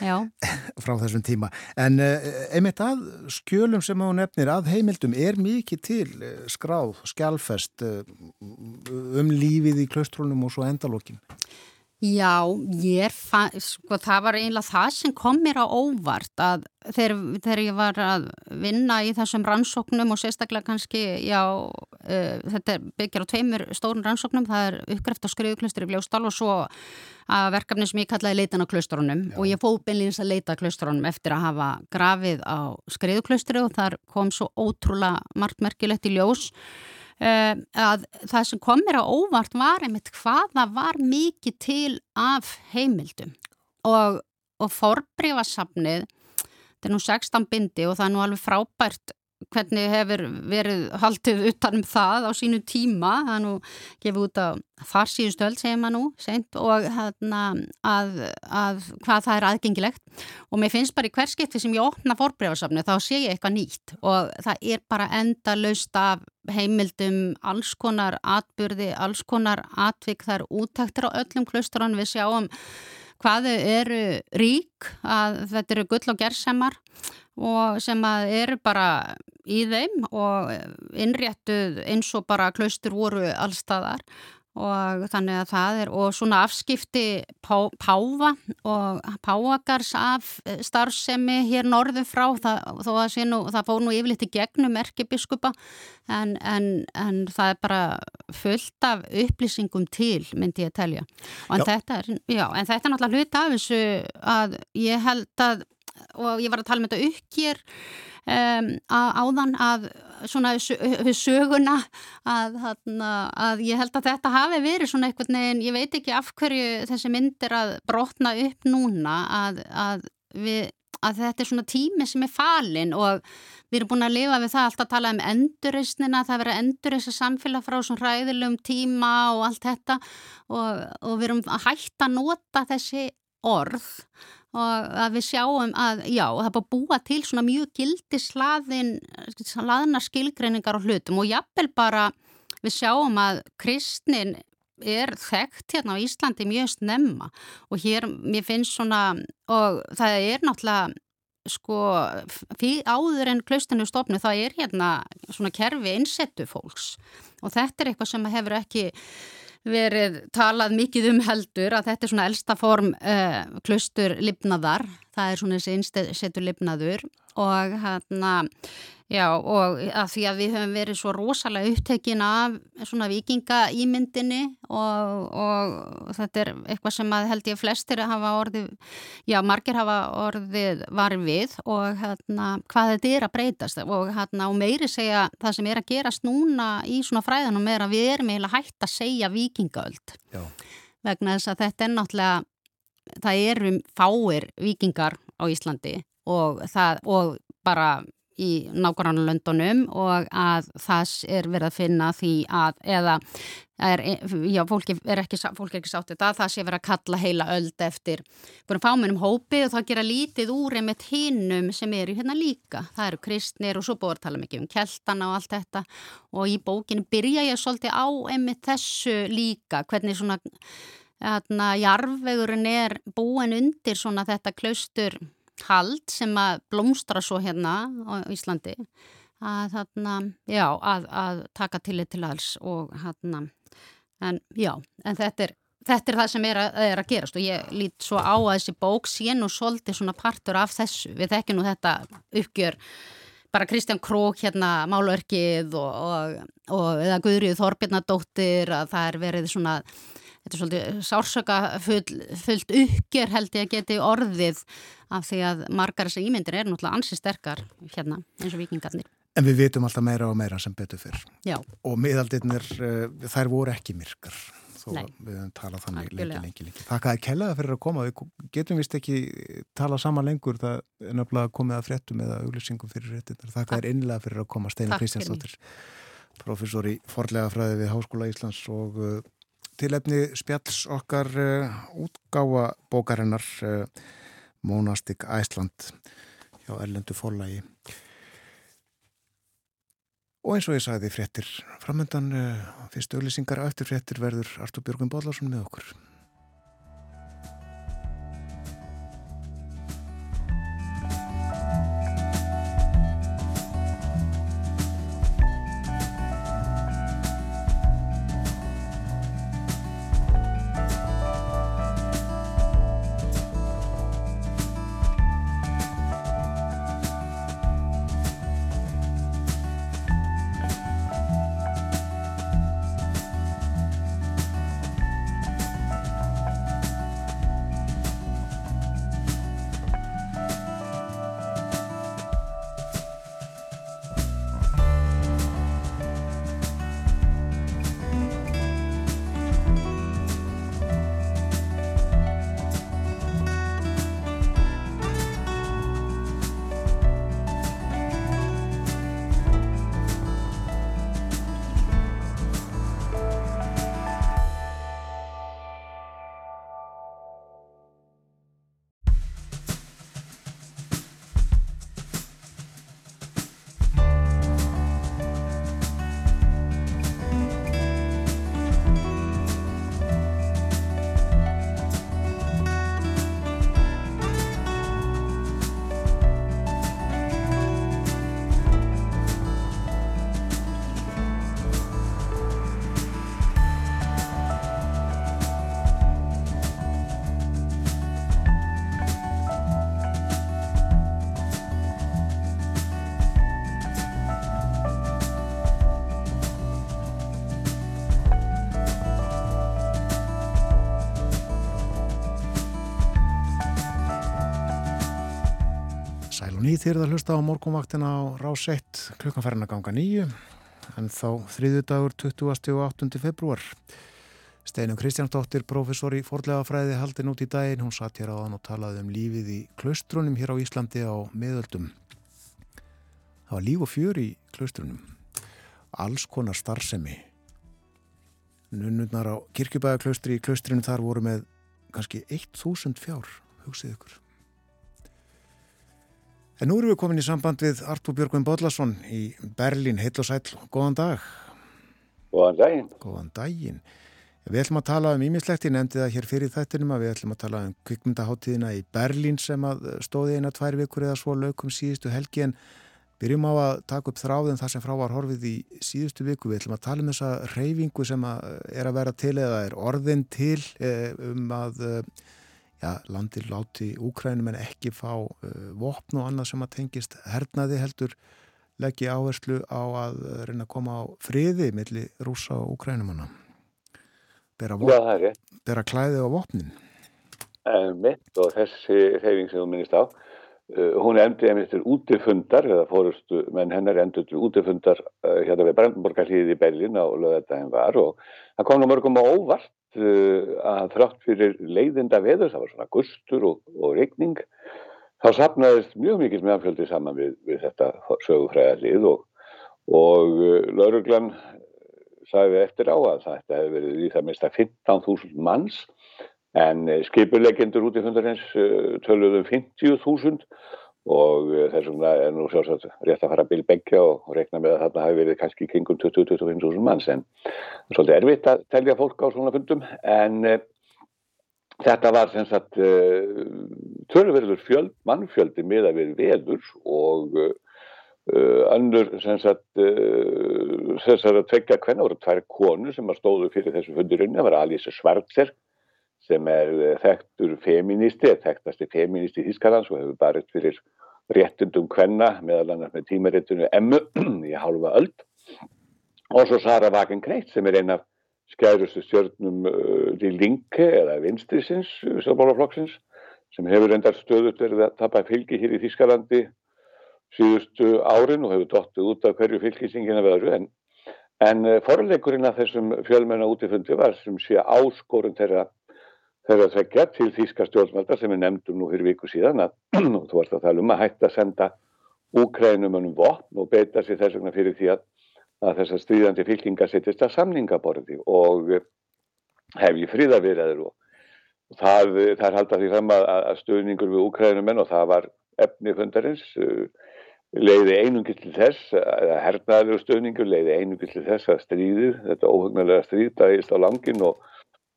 frá þessum tíma. En uh, einmitt að skjölum sem á nefnir að heimildum er mikið til uh, skráð, skjálfest uh, um lífið í klaustrúnum og svo endalókin. Já, ég fann, sko það var einlega það sem kom mér á óvart að þegar, þegar ég var að vinna í þessum rannsóknum og sérstaklega kannski, já, uh, þetta byggjar á tveimur stórun rannsóknum, það er uppgræft á skriðuklustri í Bljóstál og svo að verkefni sem ég kallaði leitan á klusturunum og ég fóð beinleins að leita klusturunum eftir að hafa grafið á skriðuklustri og þar kom svo ótrúlega margt merkilegt í ljós. Uh, að það sem kom mér á óvart var einmitt hvaða var mikið til af heimildum. Og, og forbreyfasafnið þetta er nú 16 bindi og það er nú alveg frábært hvernig hefur verið haldið utanum það á sínu tíma. Það er nú gefið út á þar síðustöld segir maður nú seint, og hérna, að, að hvað það er aðgengilegt. Og mér finnst bara í hverskipti sem ég opna fórbrefarsafni þá sé ég eitthvað nýtt. Og það er bara enda laust af heimildum alls konar atbyrði, alls konar atvik. Þar útæktir á öllum klusturinn við sjáum hvaðu eru rík að þetta eru gull og gerðsemar og sem að eru bara í þeim og innréttuð eins og bara klaustur voru allstaðar og þannig að það er og svona afskipti pá, páfa og páakars af starfsemi hér norðu frá það, nú, það fór nú yfirleitt í gegnum erkebiskupa en, en, en það er bara fullt af upplýsingum til myndi ég að telja en þetta, er, já, en þetta er náttúrulega hlut af þessu að ég held að og ég var að tala um þetta uppgjör um, áðan að svona við söguna að, að ég held að þetta hafi verið svona eitthvað neginn, ég veit ekki af hverju þessi mynd er að brotna upp núna að, að, við, að þetta er svona tími sem er falin og við erum búin að lifa við það alltaf að tala um endurreysnina, það verið endurreysa samfélag frá svona ræðilegum tíma og allt þetta og, og við erum að hætta að nota þessi orð og að við sjáum að, já, það er bara búa til svona mjög gildi slaðin, slaðna skilgreiningar og hlutum. Og jafnvel bara við sjáum að kristnin er þekkt hérna á Íslandi mjög snemma. Og hér mér finnst svona, og það er náttúrulega sko, áður en klaustinu stofnu, það er hérna svona kerfi innsettu fólks. Og þetta er eitthvað sem hefur ekki verið talað mikið um heldur að þetta er svona elsta form uh, klustur lifnaðar það er svona þessi innsetur lifnaður og hérna Já og að því að við höfum verið svo rosalega upptekin af svona vikinga ímyndinni og, og þetta er eitthvað sem að held ég flestir hafa orðið, já margir hafa orðið varð við og hérna hvað þetta er að breytast og hérna og meiri segja það sem er að gerast núna í svona fræðanum er að við erum eiginlega hægt að segja vikingaöld já. vegna þess að þetta er náttúrulega, það eru fáir vikingar á Íslandi og það og bara í nákvæmlega löndunum og að það er verið að finna því að eða er, já, fólki er ekki, ekki sátt þetta, það sé verið að kalla heila öld eftir fámennum hópi og það gera lítið úr einmitt hinnum sem eru hérna líka, það eru kristnir og svo að tala mikið um keltana og allt þetta. Og í bókinu byrja ég svolítið á einmitt þessu líka, hvernig svona hérna jarfvegurinn er búin undir svona þetta klaustur hald sem að blómstra svo hérna á Íslandi að, þarna, já, að, að taka tillit til alls og hérna en já, en þetta er Þetta er það sem er að, er að gerast og ég lít svo á að þessi bók sé nú svolítið svona partur af þessu. Við þekkjum nú þetta uppgjör bara Kristján Krók hérna Málverkið og, og, og eða Guðrið Þorbjörnadóttir að það er verið svona þetta er svolítið sársöka full, fullt uppgjör held ég að geti orðið af því að margar þessar ímyndir er náttúrulega ansi sterkar hérna eins og vikingarnir. En við vitum alltaf meira og meira sem betur fyrr. Já. Og miðaldirnir, uh, þær voru ekki myrkar þó Nei. við höfum talað þannig lengi, lengi, lengi. Þakka að kellaða fyrir að koma. Við getum vist ekki tala saman lengur það er náttúrulega komið að fréttum eða auglýsingum fyrir réttinnar. Þakka er innlega fyrir að koma Steinar Kristjánsdóttir, professor í forlega fræði við Háskóla Íslands og uh, tilefni spjalls okkar uh, útgáa bókarinnar uh, Monastic Iceland hjá Erlendu Fólagi. Og eins og ég sagði fréttir framöndan uh, fyrstu auðlýsingar eftir fréttir verður Artur Björgum Bóllarsson með okkur þýrð að hlusta á morgunvaktina á rás 1 klukkanferðin að ganga nýju. En þá þriðu dagur 20. og 8. februar Steinum Kristjánsdóttir, professor í forlegafræði haldin út í daginn, hún satt hér á þann og talaði um lífið í klaustrunum hér á Íslandi á miðöldum. Það var líf og fjör í klaustrunum. Alls konar starfsemi. Nunnurnar á kirkjubæðaklaustri í klaustrunum þar voru með kannski 1000 fjár hugsið ykkur En nú erum við komin í samband við Artúr Björgvin Bodlason í Berlín, heil og sæl, góðan dag. Góðan daginn. Góðan daginn. Við ætlum að tala um ímislegt, ég nefndi það hér fyrir þættinum að við ætlum að tala um kvikmyndaháttíðina í Berlín sem stóði eina tvær vikur eða svo laukum síðustu helgi en byrjum á að taka upp þráðin þar sem frá var horfið í síðustu viku. Við ætlum að tala um þessa reyfingu sem að er að vera til eða er orðin til eh, um að ja, landi láti Úkrænum en ekki fá uh, vopn og annað sem að tengist hernaði heldur leggji áherslu á að reyna að koma á friði millir rúsa og Úkrænumanna bera, bera klæði á vopnin. Mitt og þessi reyfing sem þú minnist á uh, hún endi einmitt til útifundar eða fórustu menn hennar endur til útifundar uh, hérna við Brandenborgarlíði í Berlin á lögðardaginn var og það kom nú mörgum á óvart uh, að þrátt fyrir leiðinda veður, það var svona gustur og, og regning þá sapnaðist mjög mikil meðanfjöldi saman við, við þetta sögufræðarlið og, og uh, lauruglan sagði eftir á að þetta hefði verið í það mista 15.000 manns en uh, skipulegendur út í fundarins uh, töluðum 50.000 og þess vegna er nú sjálfsagt rétt að fara að byrja begja og rekna með að þarna hafi verið kannski kringum 20-25.000 manns en svolítið erfitt að telja fólk á svona fundum. En Þetta var sem sagt uh, törverður fjöld, mannfjöldi miða við veður og uh, önnur sem sagt þessar að tvekja hvenna voru tvær konu sem stóðu fyrir þessu fundirunni, það var Alice Schwarzer sem er þekktur feministi, þekktasti feministi í Þískarlands og hefur barið fyrir réttundum hvenna meðal annars með tímaréttinu Emmu í halva öll og svo Sara Wagenknecht sem er einn af skærustu stjörnum uh, í linke eða vinstrisins stjórnmálaflokksins sem hefur endar stöðut verið að tapa fylgi hér í Þískalandi síðustu árin og hefur dottuð út af hverju fylgisingina veðru en, en uh, forleikurinn af þessum fjölmenna útifundi var sem sé áskorun þeirra þeirra þekka til Þíska stjórnmálta sem við nefndum nú fyrir viku síðan að þú varst að tala um að hætta að senda Úkrænum um vopn og beita sér þess vegna fyrir því að að þessar stríðandi fylkingar sittist að samningaborði og hef ég fríðavirðaður og það, það er haldið því fram að, að stöðningur við úkræðinumenn og það var efni fundarins uh, leiði einungi til þess að hernaðalegu stöðningur leiði einungi til þess að stríðið, þetta óhugnarlega stríð dagist á langin og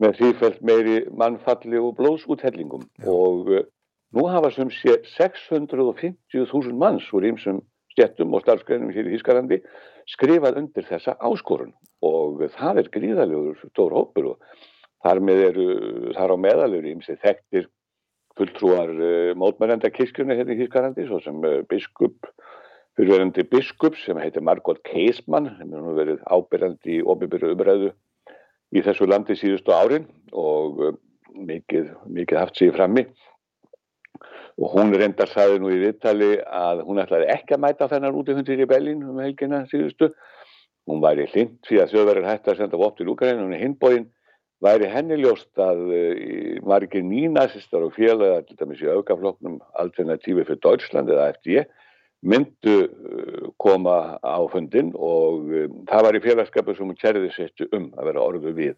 með þýrfælt meiri mannfalli og blóðsúthellingum. Og uh, nú hafa sem sé 650.000 manns úr ímsum stjettum og starfsgreinum hér í Þískalandi skrifað undir þessa áskorun. Og það er gríðalegur stór hópur og þar með eru þar á meðalur ímsið þekktir fulltrúar uh, mótmærenda kirkjuna hérna í Þískalandi svo sem uh, biskup fyrirverandi biskup sem heitir Margot Keismann sem hefur verið ábyrjandi í óbyrjuru umræðu í þessu landi síðustu árin og uh, mikið, mikið haft sér frammi. Og hún reyndar saði nú í viðtali að hún ætlaði ekki að mæta þennan út í Bellin um helgina síðustu. Hún væri hlind fyrir að þjóðverðin hætti að senda vopn til Úkræn og hinbóin væri henni ljóst að uh, margir nínasistar og félaga til dæmis í aukafloknum alternatífi fyrir Deutschland eða FD myndu uh, koma á fundin og uh, það var í félagskapu sem hún kærði setju um að vera orðu við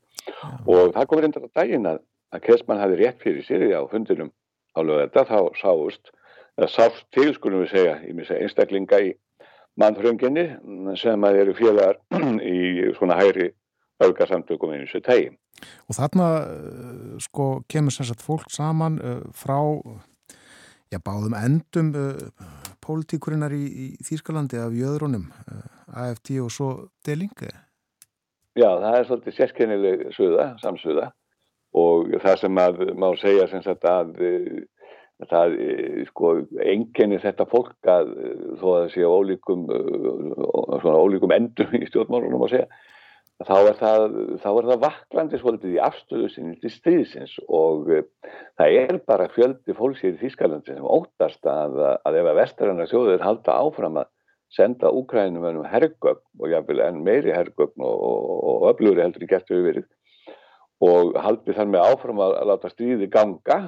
og það kom reyndar að daginn að, að Kessmann hafi rétt fyrir sér á fundinum á lögða þá sáust, eða sást til skulum við segja, myndi segja einstaklinga í mannfrönginni sem að eru félagar í svona hæri aukarsamtökum eins og tegi. Og þarna sko kemur sérsagt fólk saman uh, frá já, báðum endum uh, pólitíkurinnar í, í Þýskalandi af jöðrunum, uh, AFD og svo delingi. Já, það er svolítið sérkennileg suða, samsuða og það sem að má segja sem sagt að það sko enginni þetta fólk að þó að það sé ólíkum svona ólíkum endum í stjórnmálunum að segja þá er það, það vaklandi svolítið í afstöðu sinni til stríðsins og það er bara fjöldi fólks hér í Þýskalandi sem óttast að, að ef að vestarannar sjóður halda áfram að senda Úkrænum ennum hergögn og jáfnvel enn meiri hergögn og, og, og öflugri heldur í gert við verið og haldi þar með áfram að, að láta stríði ganga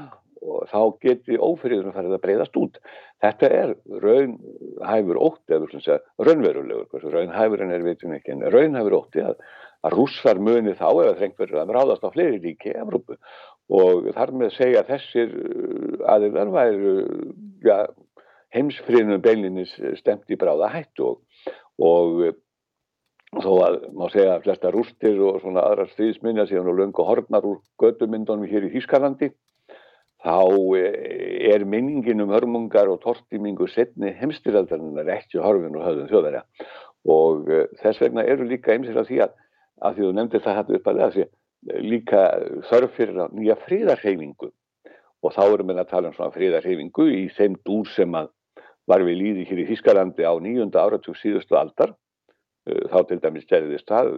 og þá geti ófriðurum farið að breyðast út. Þetta er raunhæfur ótti, eða raunverulegur, raunhæfur en er veitum ekki, en raunhæfur ótti að, að rússar muni þá eða þrengt verður að ráðast á fleiri ríki í Evrópu og þar með segja þessir aðeinar væru ja, heimsfriðnum beilinnis stemt í bráða hættu og, og þó að má segja að flesta rústir og svona aðra stríðsminja síðan og löngu hornar úr gödumyndunum hér í Þýskalandi þá eh, er minningin um hörmungar og tortímingu setni heimstyraldarinnar ekki horfin og höfðum þjóðverja. Og uh, þess vegna eru líka einmsir af því að, að því þú nefndir það hættu upp að það sé líka þörf fyrir nýja fríðarheimingu og og þá erum við að tala um svona fríðarhefingu í þeim dúr sem að var við líði hér í Þískalandi á nýjunda áratug síðustu aldar. Þá til dæmis gerðist það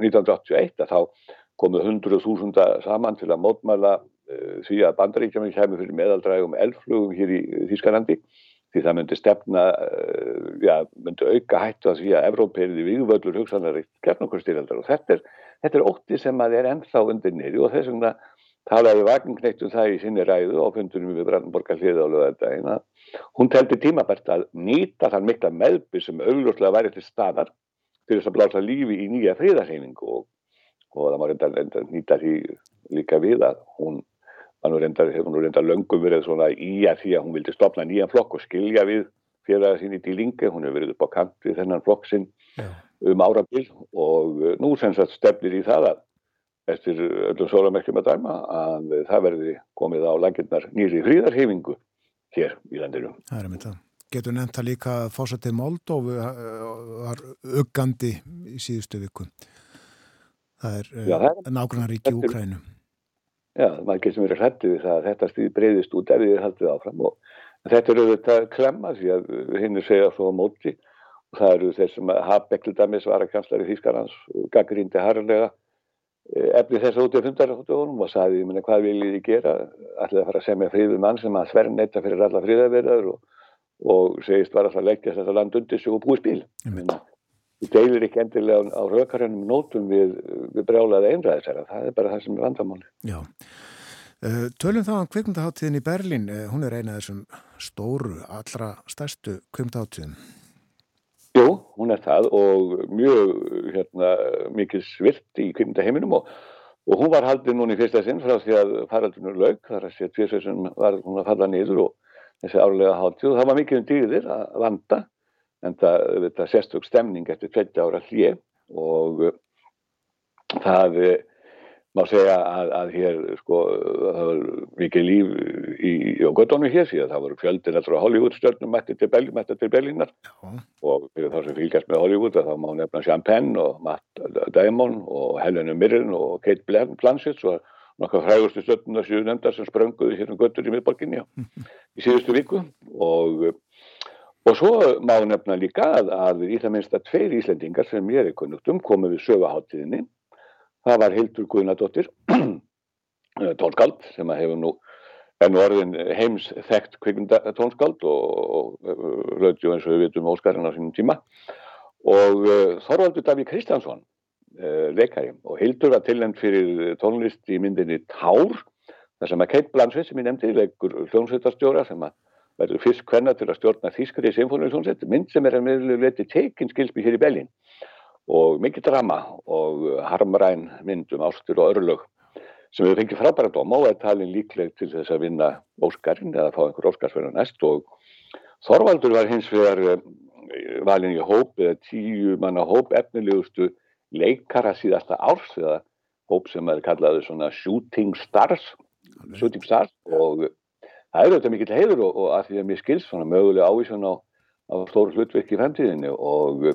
1981 að þá komu hundruð þúsunda saman til að mótmæla því að bandaríkjum kemur fyrir meðaldrægum elflugum hér í Þískalandi því það myndi stefna, uh, já, myndi auka hættu að því að hugsanlega gerna okkur styrjaldar og þetta er, þetta er ótti sem að er ennþá undir nýri og þess vegna talaði Vagnkneitt um það í sinni ræðu og fundunum við Brandenborgar hliða á lögadagina. Hún teldi tímabært að nýta þann mikla meðbyr sem augljóslega væri til staðar fyrir þess að blása lífi í nýja fríðarheimingu og, og það má reynda nýta því líka við að hún reynda, hefur reynda löngum verið svona í að því að hún vildi stopna nýjan flokk og skilja við fyrir að síni til lingi, hún hefur verið upp á kant við þennan flokk sinn um árabil og nú sem sagt stefnir í það að eftir öllum sólamerkjum að dæma að það verði komið á laginnar nýri fríðarhefingu hér í landinu. Það er með það. Getur nefnt að líka fósatið Moldófu eh, var uggandi í síðustu viku. Það er, nákvæmlega ríki í Úkrænu. Já, maður getur verið hrættið við það að þetta stíði breyðist út ef þið haldið áfram og þetta eru þetta klemma því að hinn er segjað svo á móti. Og það eru þeir sem hafa bekldamis var að kanslari Þýskarlands gaggrindi harlega efni þess að út í fundaráttunum og sagði, ég menna, hvað viljið þið gera? Ætlaði að fara að semja fríðu mann sem að sverja neyta fyrir alla fríðaverðar og, og segist var að það leggja þetta land undir sig og búið spil þú deilir ekki endilega á, á raukarannum nótum við, við brjálaði einræðisæra, það er bara það sem er vandamáli Já, uh, tölum þá um kvikmyndaháttíðin í Berlín. Uh, hún er eina af þessum stóru allra stærstu kvikmyndaháttíðin Jú, hún er það og mjög hérna, mikil svirt í kvikmyndaheiminum og, og hún var haldið núna í fyrsta sinn frá því að faraldunur laug, þar að sé tviðsveitsum var hún að falla niður og þessi árlega háttíð og það var mikið um dýðir að vanda en það, það sérstök stemning eftir 20 ára hlið og það má segja að, að hér sko það var mikið líf í, í göttunum hér síðan. Það voru fjöldin allra Hollywood stjórnum mætti til, til Berlínar. Og fyrir þá sem fylgjast með Hollywood þá má nefna Champagne og Matt Damon og Helena Mirren og Kate Blanchett og nokkað frægustu stjórnum þessu nefndar sem sprönguði hér um göttur í miðborginni í síðustu viku. Og og svo má nefna líka að, að í það minnst að tveir íslendingar sem ég er kunnugt um komið við sögaháttíðinni það var Hildur Guðnadóttir tónskald sem að hefur nú enn orðin heims þekkt kvikmyndatónskald og hlutju eins og við vitum Óskarinn á sínum tíma. Og uh, Þorvaldur Daví Kristjánsson uh, leikari. Og Hildur var tilnæmt fyrir tónlist í myndinni Tár þar sem að Kate Blanchett sem ég nefndi leikur hljómsveitarstjóra sem að verður fyrst hvenna til að stjórna Þískari Sinfóniusljómsveit mynd sem er að meðluleti tekinn skilsby hér í Bellin og mikið drama og harmræn myndum ástur og örlög sem við fengið frábæra dóma og er talin líkleg til þess að vinna Óskarinn eða fá einhver Óskarsverðar næst. Og Þorvaldur var hins vegar eh, valin í hóp eða tíu manna hóp efnilegustu leikara síðasta árs eða hóp sem er kallaði svona shooting stars. Shooting stars og það eru þetta mikill heiður og, og að því að mér skilst svona mögulega ávísun á, á stóru hlutverk í fremtíðinni og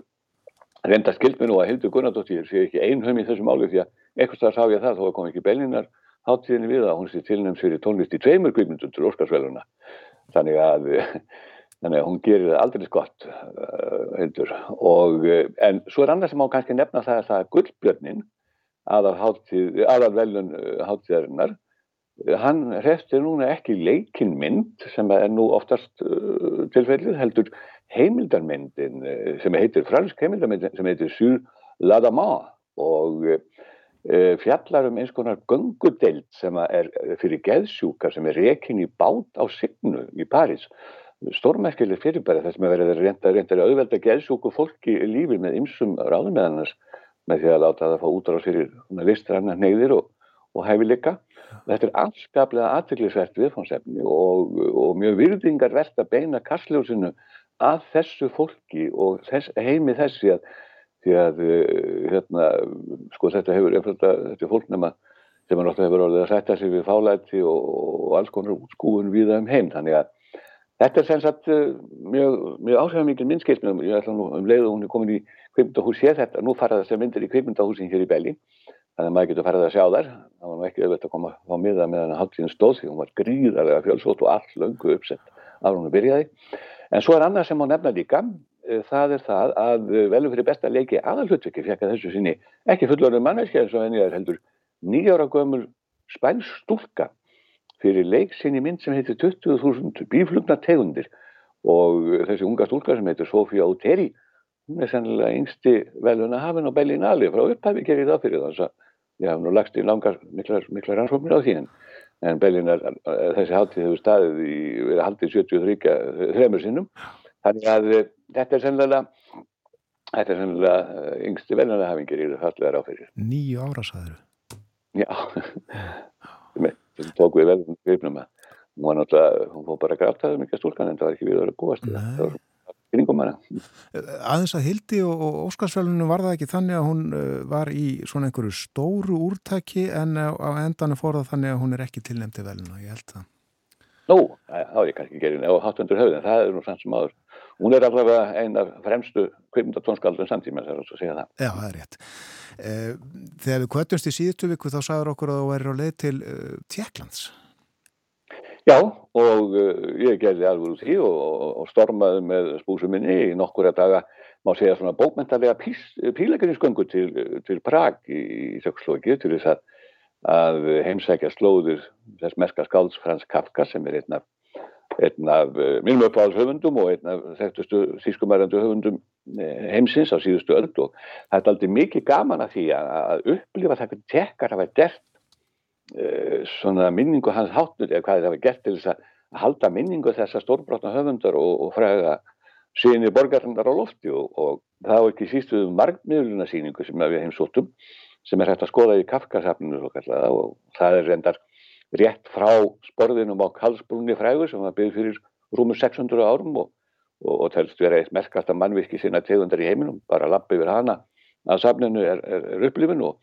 reynda skild mér nú að Hildur Gunnardóttir sé ekki einhverjum í þessu máli því að eitthvað starf sá ég það þó að kom ekki Bellinar háttíðinni við að hún sé tilnæms fyrir tónlist í tveimur kvíkmyndum til Óskarsvæluna þannig að, þannig að hún gerir það aldrei skott uh, Hildur. Og en svo er annað sem má kannski nefna það að það er gullbjörnin aðal, háttíð, aðal velun háttíðarinnar hann hrestir núna ekki leikin mynd sem er nú oftast uh, tilfellið heldur heimildarmyndin eh, sem heitir fransk heimildarmyndin sem heitir Sur l'Adamant og e, fjallar um eins konar gungudeld sem er fyrir geðsjúkar sem er rekin í bát á Signu í París. Stórmerkileg fyrirbæri þess að verður reynda, reynda að auðvelda geðsjúku fólki lífið með ymsum ráðum með annars með því að láta það að fá útráð fyrir listræna neyðir og, og hæfileika þetta er allskaplega aðtöklisvert viðfónsefni og, og mjög virðingarvert að beina kastljósinu að þessu fólki og þess, heimi þessi að, að eh, hérna, sko þetta hefur þetta er fólknema sem er náttúrulega hefur orðið að setja sig við fálæti og, og alls konar skúin við það um heim. Þannig að þetta er sem sagt eh, mjög, mjög áhrifamikil minnskeitt ég ætla nú um leið og hún er komin í kveimundahús hér þetta, nú fara þessar myndir í kveimundahúsin hér í Belli þannig að maður getur farið að sjá þær. Það var nú ekki auðvitað að koma á miða með hann haldtíðin stóð því hún var gríðarlega fjölsótt og all löngu uppsett af hún byrjaði. En svo er annað sem má nefna líka. Eh, það er það að velum fyrir besta leiki aðalhutvikki fekk að þessu sinni ekki fullorðin manneski eins og henni er heldur nýjára gömul spænsk stúlka fyrir leik sinni mynd sem heitir 20.000 bíflugna tegundir. Og þessi unga stúlka sem heitir Sofía Oteri hún er sennilega yngsti veluna hafinn á Bellinali frá upphæfi gerir það fyrir þannig að ég haf nú lagst í langar miklar, miklar ansvömmir á því en, en Bellinar þessi haldið hefur staðið í verið haldið 73 þremur sinnum. Þannig að eh, þetta er sennilega þetta er sennilega eh, yngsti veluna hafinn gerir fallegar á fyrir. Nýju ára saður Já. Þetta tók við að hún var náttúrulega, hún fór bara að gráta það mikið stúlkan en það var ekki við að vera búast það var kringum hana. Aðeins að Hildi og, og Óskarsfjölunum var það ekki þannig að hún uh, var í svona einhverju stóru úrtaki en á, á endanum fór það þannig að hún er ekki tilnæmti velina, ég held það. Nú, þá er kannski gerin á hattundur höfðin, það er nú sann sem aður. Hún er allavega einn af fremstu kvipmundatónskaldun samtíma, það er að segja það. Já, það er rétt. Eh, þegar við kvötumst í síðustu viku þá sagður okkur að þú væri á leið til uh, Tjekklands. Já, og uh, ég gerði alveg úr því og, og stormaði með spúsum minni. Í nokkura daga, má segja svona bókmyndarlega pílegarinsköngu til, til Prag í, Sökslóki til þess að, að heimsækja slóðir þess merka skálds Frans Kafka sem er einn af, einn af uh, mínum uppáhaldshöfundum og einn af þekktustu sískumærandu höfundum eh, heimsins á síðustu öll og það er aldrei mikið gaman að því að, að upplifa það hvernig tekkar hafa gert uh, svona minningu hans háttur eða hvað það hafa gert til þess að halda minningu þessa stórbrotna höfundar og, og fræða síni borgarlandar á lofti og, og það var ekki sístuðu margmiðluna síningu sem við heimsóttum sem er hægt að skoða í Kafkasafninu og það er reyndar rétt frá sporðinum á Karlsbrunni frægur sem var byggð fyrir rúmur 600 árum og, og telst vera eitt merkast að mannvirki sína tegundar í heiminum, bara lappi yfir hana að safninu er, er, er upplifin og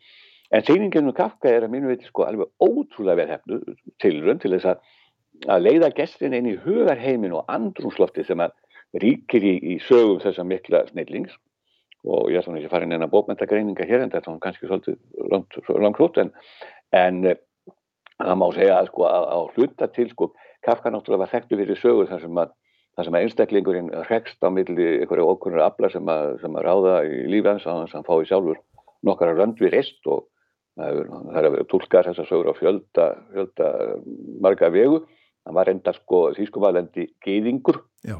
En síningin um Kafka er að mínu viti sko alveg ótrúlega verðhefnu tilrönd til þess að, að leiða gestin inn í hugarheimin og andrumslofti sem að ríkir í, í sögum þessa mikla snillings. Og ég ætlum ekki að fara inn eina bókmyndagreininga hér en þetta er kannski svolítið langt, langt hlút en, en það má segja að sko að, að hluta til sko Kafka náttúrulega var þekktu fyrir sögur þar sem að þar sem að einstaklingurinn hregst á milli einhverju okkunnur afla sem að, sem að ráða í lífans að hann fái sjálfur nokkara rönd við rest og það er að tólka þessar sögur á fjölda, fjölda marga vegu hann var enda sko þýskuvalandi geyðingur Já.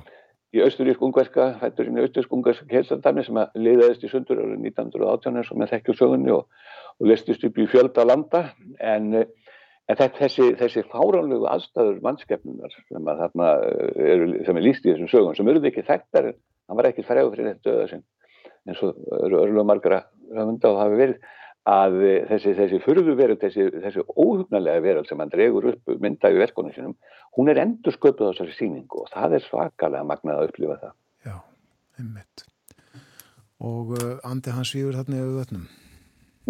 í austurísk-ungverska hætturinn í austurísk-ungverska kelsardæmi sem að liðaðist í sundur árið 1918 eins og með þekkju sögunni og, og listist upp í fjölda landa en, en þessi, þessi fáránlegu aðstæður mannskefnunar sem að eru, sem er líst í þessum sögun sem eruð ekki þekktar hann var ekki fræður fyrir þetta döða sinn eins og eru örluga margara höfunda og hafi verið að þessi, þessi fyrðu veröld, þessi, þessi óhugnarlega veröld sem hann dregur upp mynda í verkunum sinum, hún er endur sköpuð á þessari síningu og það er svakalega magnað að upplifa það. Já, einmitt. Og uh, andi hans svífur þarna yfir vötnum?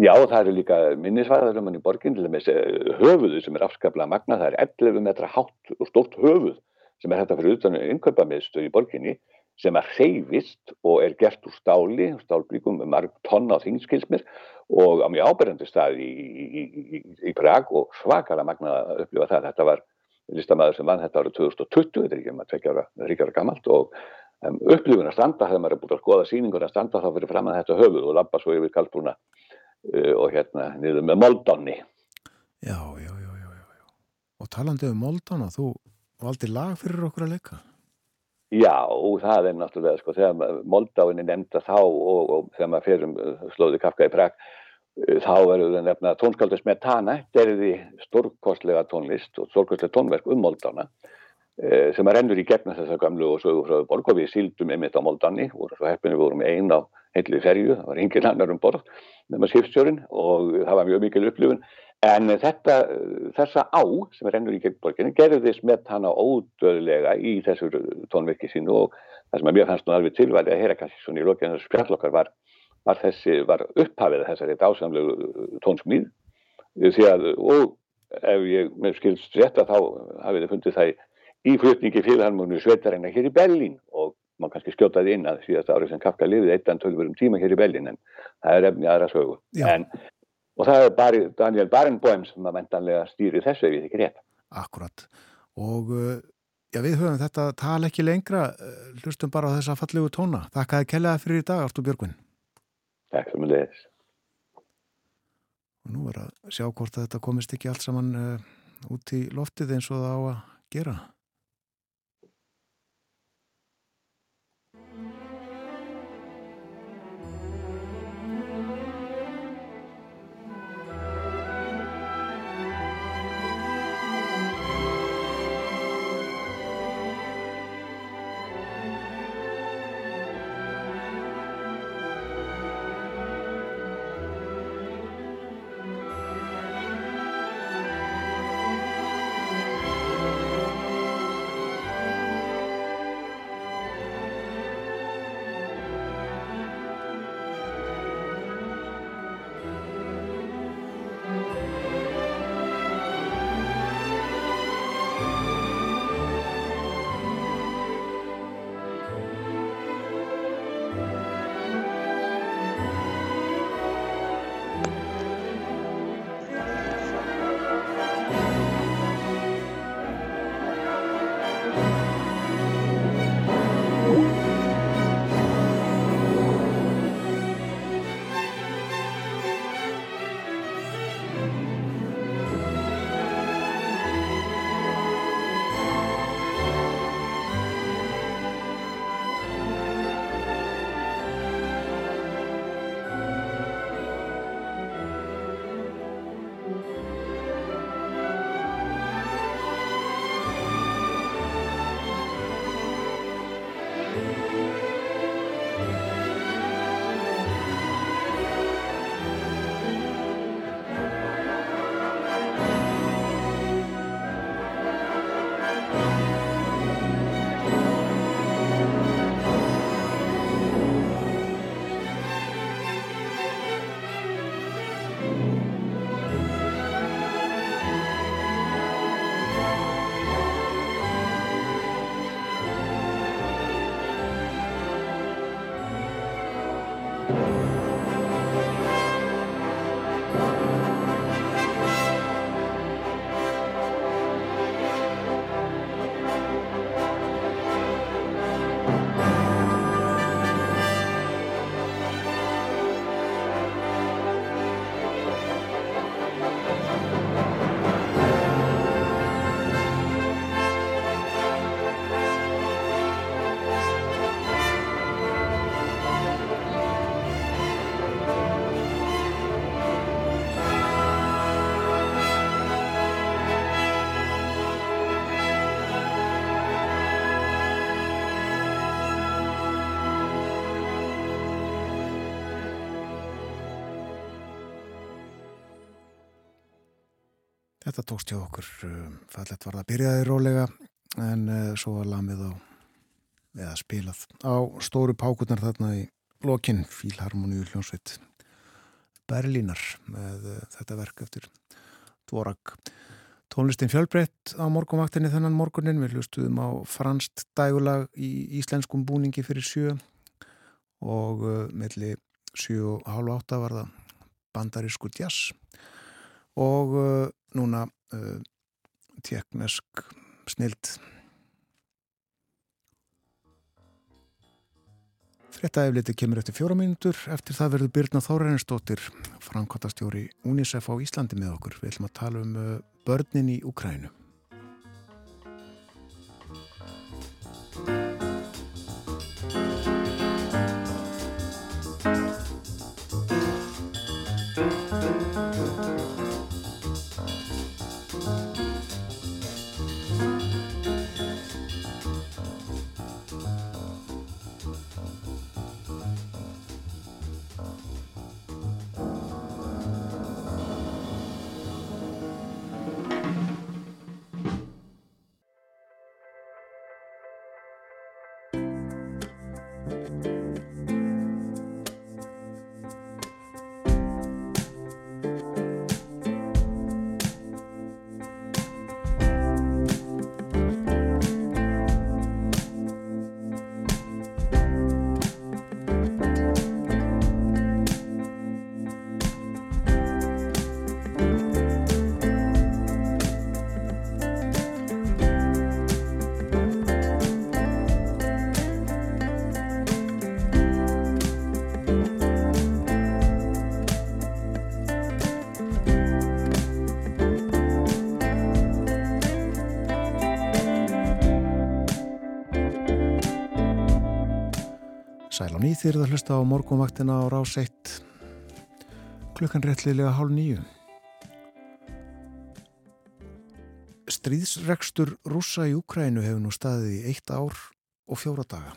Já, það eru líka minnisvæðar um hann í borginn, til dæmis höfuðu sem er afskaplega magnað, það er 11 metra hátt og stórt höfuð sem er hægt að fyrir utan innkaupameðstöð í borginni sem er hreyfist og er gert úr stáli, stálblíkum marg tonna á þingskilsmir og á mjög áberðandi stað í, í, í, í Prag og svakalega magna að upplifa það. Þetta var listamæður sem vann þetta árið 2020, þetta er ekki um að tvekja ríkjara gammalt og um, upplifun að standa, þegar maður er búin að skoða síningur að standa þá fyrir fram að þetta höfuð og lappa svo yfir Karlsbrúna uh, og hérna niður með Moldónni. Já, já, já, já, já. Og talandi um Moldóna, þú valdi lag fyrir okkur að leika? Já, það er náttúrulega sko, þegar Moldáin er nefnda þá og, og þegar maður ferum slóði Kafka í Prag þá verður það nefna tónskaldar Smetana, þetta er því stórkostlega tónlist og stórkostlega tónverk um Moldána sem að rennur í gegna þessar gamlu og sögufröðu borg og við síldum einmitt á Moldáni og svo heppinu við vorum einn á heilri ferju, það var engin annar um borð með skipstjórin og það var mjög mikil upplifun En þetta, þessa á sem er ennur í gegnborginni gerði smett hana ódöðlega í þessu tónverki sínu og það sem að mér fannst nú alveg tilvæði að heyra kannski svona í lokinu þessu spjallokkar var, var, þessi, var upphafið þessari dásamlegu tónsmíð því að, og ef ég með skilst rétt að þá hafið þið fundið það í flutningi félagharmónu Sveitarreina hér í Berlín og mann kannski skjótaði inn að síðast árið sem Kafka lifið eittan tölvurum tíma hér í Berlín en það er efni aðra sögu. Já. En og það er bara Daniel Barenboim sem að mentanlega stýri þessu ef ég þykir rétt. Akkurat og uh, já, við höfum þetta tala ekki lengra, uh, hlustum bara á þessa fallegu tóna. Þakkaði kellaði fyrir í dag, Artur Björgvin. Takk fyrir mig leiðis. Og nú er að sjá hvort að þetta komist ekki allt saman uh, út í loftið eins og það á að gera. Þetta tókst hjá okkur, um, fallet var það byrjaði rólega en uh, svo var lamið á, eða spilað á stóru pákurnar þarna í lokinn, Fílharmoníu hljónsveit Berlínar með uh, þetta verk eftir Dvorak. Tónlistin fjölbreytt á morgumvaktinni þennan morgunin, við hlustuðum á franst dægulag í íslenskum búningi fyrir sjö og uh, melli sjö og hálfa átta var það bandarísku jazz og núna uh, tjekknesk snild. Frettæfliti kemur eftir fjóra mínútur eftir það verður Byrna Þórarinsdóttir framkvæmtastjóri UNICEF á Íslandi með okkur. Við ætlum að tala um uh, börnin í Ukrænu nýþýrið að hlusta á morgunvaktina á rás 1 klukkan réttlilega hálf nýju. Stríðsregstur rúsa í Ukrænu hefur nú staðið í eitt ár og fjóra daga.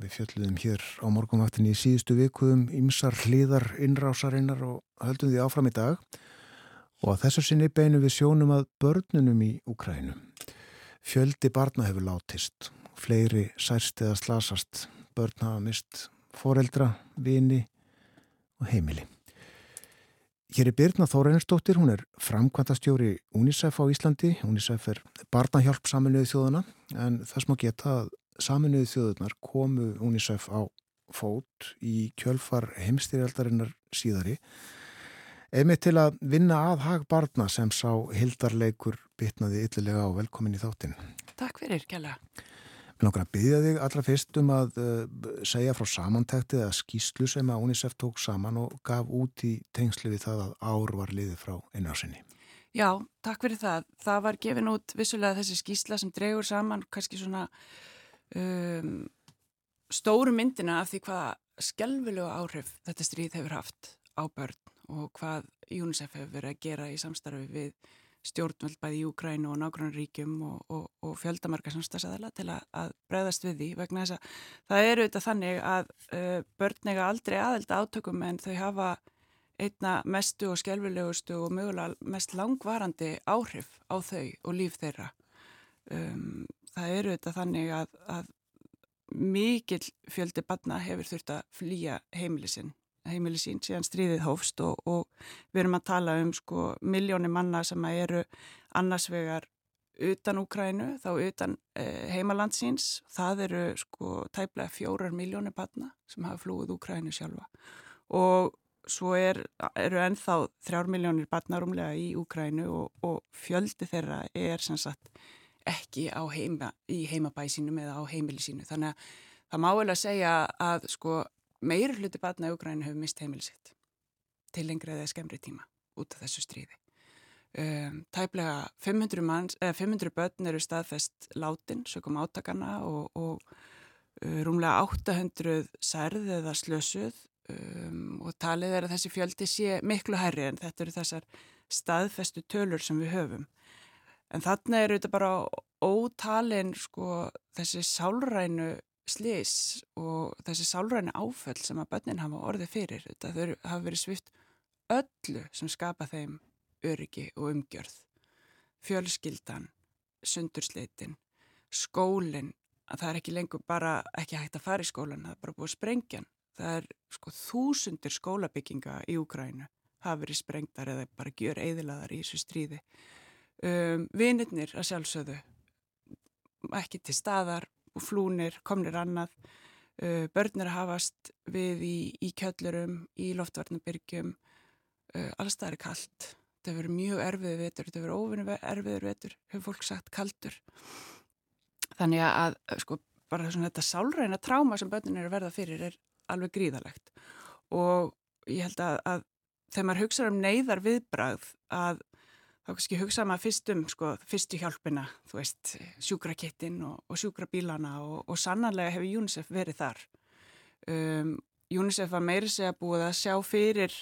Við fjöldluðum hér á morgunvaktinni í síðustu vikuðum ymsar hliðar innrásarinnar og höldum því áfram í dag og að þessu sinni beinu við sjónum að börnunum í Ukrænu. Fjöldi barna hefur látist, fleiri særst eða slasast, börn hafa mist foreldra, vini og heimili. Hér er Birna Þórainsdóttir, hún er framkvæmtastjóri UNICEF á Íslandi. UNICEF er barnahjálp saminuði þjóðuna en þess má geta að saminuði þjóðunar komu UNICEF á fót í kjölfar heimstýrjaldarinnar síðari einmitt til að vinna að hag barna sem sá hildarleikur bitnaði yllilega á velkomin í þáttin. Takk fyrir, Kjalla. Mér langar að byggja þig allra fyrst um að uh, segja frá samantæktið eða skýslu sem að UNICEF tók saman og gaf út í tengslu við það að ár var liðið frá einnarsinni. Já, takk fyrir það. Það var gefin út vissulega þessi skýsla sem dregur saman kannski svona um, stóru myndina af því hvað skelvilega áhrif þetta stríð hefur haft á börn og hvað UNICEF hefur verið að gera í samstarfi við stjórnvöld bæði í Ukrænu og nágrunnaríkjum og, og, og fjöldamarka samstagsæðala til að, að bregðast við því vegna þess að það eru auðvitað þannig að uh, börn eiga aldrei aðelda átökum en þau hafa einna mestu og skjálfilegustu og mögulega mest langvarandi áhrif á þau og líf þeirra. Um, það eru auðvitað þannig að, að mikill fjöldi barna hefur þurft að flýja heimilisinn heimili sín síðan stríðið hófst og, og við erum að tala um sko miljóni manna sem eru annars vegar utan Úkrænu, þá utan eh, heimalandsins, það eru sko tæplega fjórar miljóni barna sem hafa flúið Úkrænu sjálfa. Og svo er, eru ennþá þrjár miljónir barna rúmlega í Úkrænu og, og fjöldi þeirra er sem sagt ekki heima, í heimabæsinum eða á heimili sínu. Þannig að það má vel að segja að sko meir hluti batna í Ukrænu hefur mist heimilisitt til lengri eða skemmri tíma út af þessu stríði. Um, tæplega 500, manns, eh, 500 börn eru staðfest látin, sökum átakana og, og uh, rúmlega 800 særð eða slösuð um, og talið er að þessi fjöldi sé miklu herri en þetta eru þessar staðfestu tölur sem við höfum. En þarna eru þetta bara ótalinn sko þessi sálrænu slis og þessi sálræni áföll sem að börnin hafa orðið fyrir þetta þau hafa verið svift öllu sem skapa þeim öryggi og umgjörð. Fjölskyldan, sundursleitin skólinn að það er ekki lengur bara ekki hægt að fara í skólan það er bara búið sprengjan það er sko þúsundir skólabygginga í Úgrænu hafa verið sprengtar eða bara gjör eðilaðar í þessu stríði. Um, vinirnir að sjálfsögðu ekki til staðar og flúnir, komnir annað, uh, börnir hafast við í, í kjöllurum, í loftvarnabyrgjum, uh, alls það er kallt. Þetta verður mjög erfiður vetur, þetta verður óvinni erfiður vetur, hefur fólk sagt kaldur. Þannig að sko bara svona þetta sálræna tráma sem börnin eru að verða fyrir er alveg gríðalegt og ég held að, að þegar maður hugsaður um neyðar viðbrað að þá kannski hugsa maður fyrst um sko, fyrstu hjálpina, þú veist, sjúkrakettin og, og sjúkrabílana og, og sannarlega hefur UNICEF verið þar. Um, UNICEF var meiri segja búið að sjá fyrir,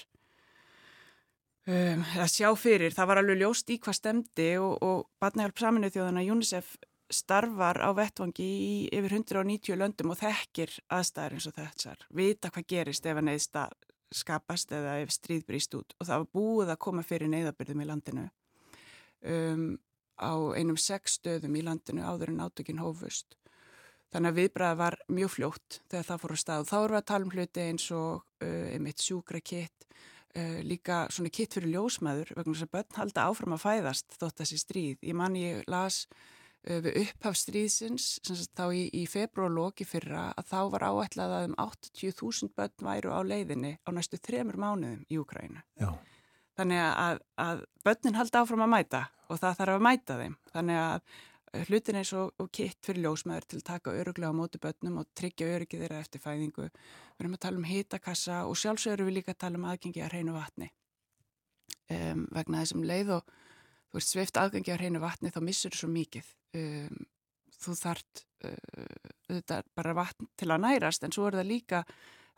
um, að sjá fyrir, það var alveg ljóst í hvað stemdi og, og Batnahjálp saminuð þjóðana UNICEF starfar á vettvangi í yfir 190 löndum og þekkir aðstæðar eins og þessar, vita hvað gerist ef að neyðsta skapast eða ef stríð brýst út. Og það var búið að koma fyrir neyðabyrðum í landinu um, á einum sex stöðum í landinu áður en átökinn hófust. Þannig að viðbræða var mjög fljótt þegar það fór á stað. Þá eru að tala um hluti eins og uh, einmitt sjúkra kitt, uh, líka svona kitt fyrir ljósmaður vegna að börn halda áfram að fæðast þótt þessi stríð. Ég man ég las uh, við upphaf stríðsins, þá í, í februarlóki fyrra, að þá var áætlað að um 80.000 börn væru á leiðinni á næstu þremur mánuðum í Ukrænu. Já. Þannig að, að börnin halda áfram að mæta og það þarf að mæta þeim. Þannig að eh, hlutin og, og kitt fyrir ljósmaður til að taka öruglega á móti börnum og tryggja örugið þeirra eftir fæðingu. Við erum að tala um hitakassa og sjálfsögur við líka að tala um aðgengi að hreinu vatni. Um, vegna þessum leið og þú ert sveift aðgengi að hreinu vatni þá missur þú svo mikið. Um, þú þart uh, bara vatn til að nærast en svo er það líka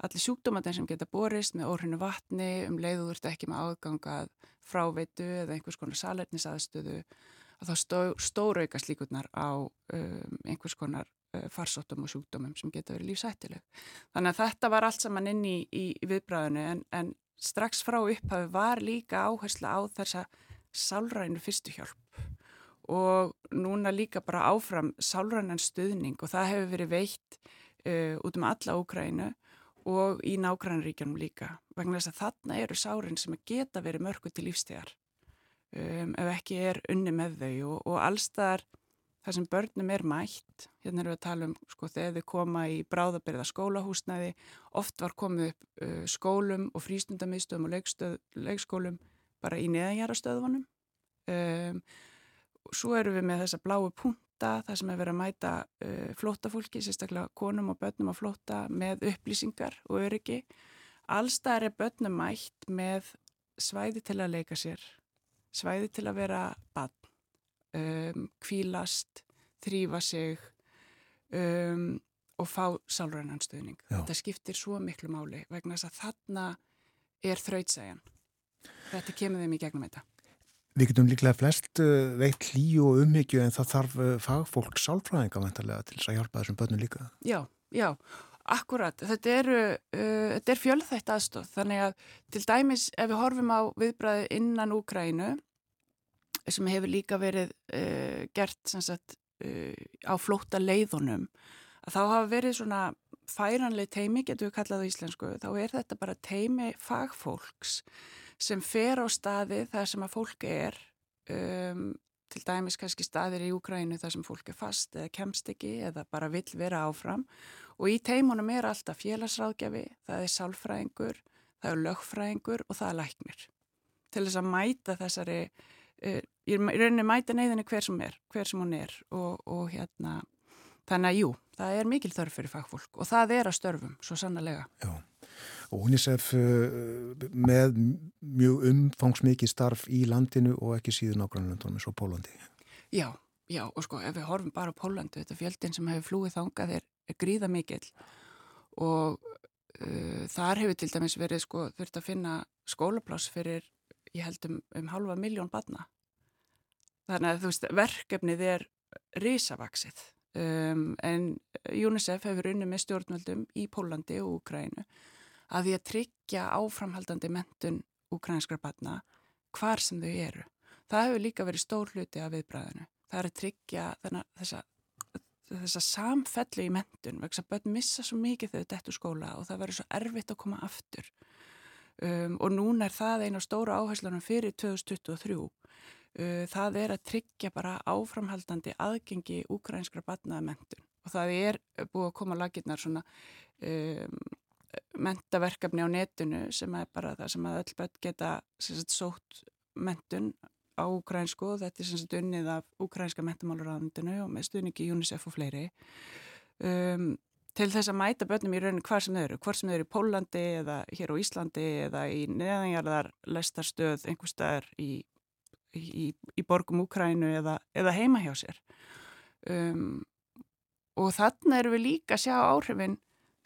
allir sjúkdómatin sem geta borist með orðinu vatni, um leiður þetta ekki með ágangað fráveitu eða einhvers konar salernisaðstöðu að þá stó, stórauka slíkurnar á um, einhvers konar uh, farsóttum og sjúkdómum sem geta verið lífsættileg. Þannig að þetta var allt saman inn í, í, í viðbræðinu en, en strax frá upphafi var líka áhersla á þessa sálrænu fyrstuhjálp og núna líka bara áfram sálrænan stuðning og það hefur verið veitt uh, út um alla Úkrænu og í nákvæmleikjanum líka vegna þess að þarna eru sárin sem geta verið mörgu til lífstegar um, ef ekki er unni með þau og, og allstaðar þar sem börnum er mætt, hérna erum við að tala um sko þegar þau koma í bráðabyrða skólahúsnæði, oft var komið upp uh, skólum og frístundamistöðum og leikskólum bara í neðanjárastöðunum um, svo eru við með þessa bláu punta þar sem er verið að mæta uh, flótafólki, sérstaklega konum og börnum að flóta með upplýsingar og öryggi allstæðar er börnum mætt með svæði til að leika sér svæði til að vera bann um, kvílast, þrýfa sig um, og fá sálrænanstöðning. Þetta skiptir svo miklu máli vegna þess að þarna er þrautsæjan. Þetta kemur þeim í gegnum þetta. Við getum líklega flest uh, veitt hlýju og umhyggju en það þarf uh, fagfólk sálfræðinga vantarlega til þess að hjálpa þessum börnum líka. Já, já, akkurat. Þetta er, uh, þetta er fjölþætt aðstóð þannig að til dæmis ef við horfum á viðbræði innan Úkrænu sem hefur líka verið uh, gert sagt, uh, á flóta leiðunum að þá hafa verið svona færanlega teimi, getur við kallað á íslensku, þá er þetta bara teimi fagfólks sem fer á staði þar sem að fólk er um, til dæmis kannski staðir í Úgrænu þar sem fólk er fast eða kemst ekki eða bara vill vera áfram. Og í teimunum er alltaf félagsráðgjafi, það er sálfræðingur, það er lögfræðingur og það er læknir. Til þess að mæta þessari uh, ég rauninni mæta neyðinni hver sem er, hver sem hún er og, og hérna, þannig að jú, það er mikil þörf fyrir fagfólk og það er að störfum, svo sannlega. Já, og UNICEF uh, með mjög umfangsmikið starf í landinu og ekki síðan ágrannlöndunum eins og Pólandi. Já, já, og sko, ef við horfum bara á Pólandi, þetta fjöldin sem hefur flúið þangað er, er gríða mikil og uh, þar hefur til dæmis verið sko, þurft að finna skólapláss fyrir, ég held um, um halva miljón badna Þannig að þú veist, verkefnið er risavaksið um, en UNICEF hefur unni með stjórnvöldum í Pólandi og Úkrænu að því að tryggja áframhaldandi mentun úkrænskra batna hvar sem þau eru. Það hefur líka verið stór hluti af viðbræðinu. Það er að tryggja þennan, þessa, þessa samfellu í mentun vegna að börn missa svo mikið þau dættu skóla og það verður svo erfitt að koma aftur. Um, og núna er það einu stóra áherslunum fyrir 2023 Uh, það er að tryggja bara áframhaldandi aðgengi úkrænskra batnaðamentun og það er búið að koma lagirnar svona um, mentaverkefni á netinu sem er bara það sem að öll börn geta sagt, sótt mentun á úkrænsku og þetta er sem sagt unnið af úkrænska mentamálurraðandinu og með stuðningi UNICEF og fleiri um, til þess að mæta börnum í rauninu hvar sem þau eru, hvar sem þau eru í Pólandi eða hér á Íslandi eða í neðanjarðar lestarstöð einhver staðar í í, í borgum Úkrænu eða, eða heima hjá sér. Um, og þannig erum við líka að sjá áhrifin,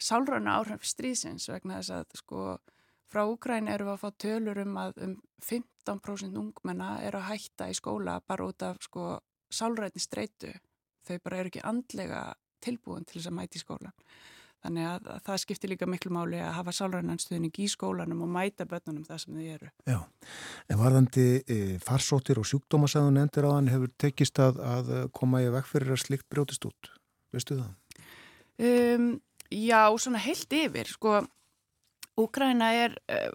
sálröna áhrif stríðsins vegna þess að sko frá Úkrænu erum við að fá tölur um að um 15% ungmenna eru að hætta í skóla bara út af sko sálrætni streitu. Þau bara eru ekki andlega tilbúin til þess að mæti í skólan. Þannig að, að það skiptir líka miklu máli að hafa sálrænanstöðning í skólanum og mæta börnunum það sem þau eru. Já, en varðandi e, farsóttir og sjúkdómasæðun endur á hann hefur tekist að, að koma í vekk fyrir að slikt brjótist út. Veistu það? Um, já, svona heilt yfir. Sko, Úgræna e,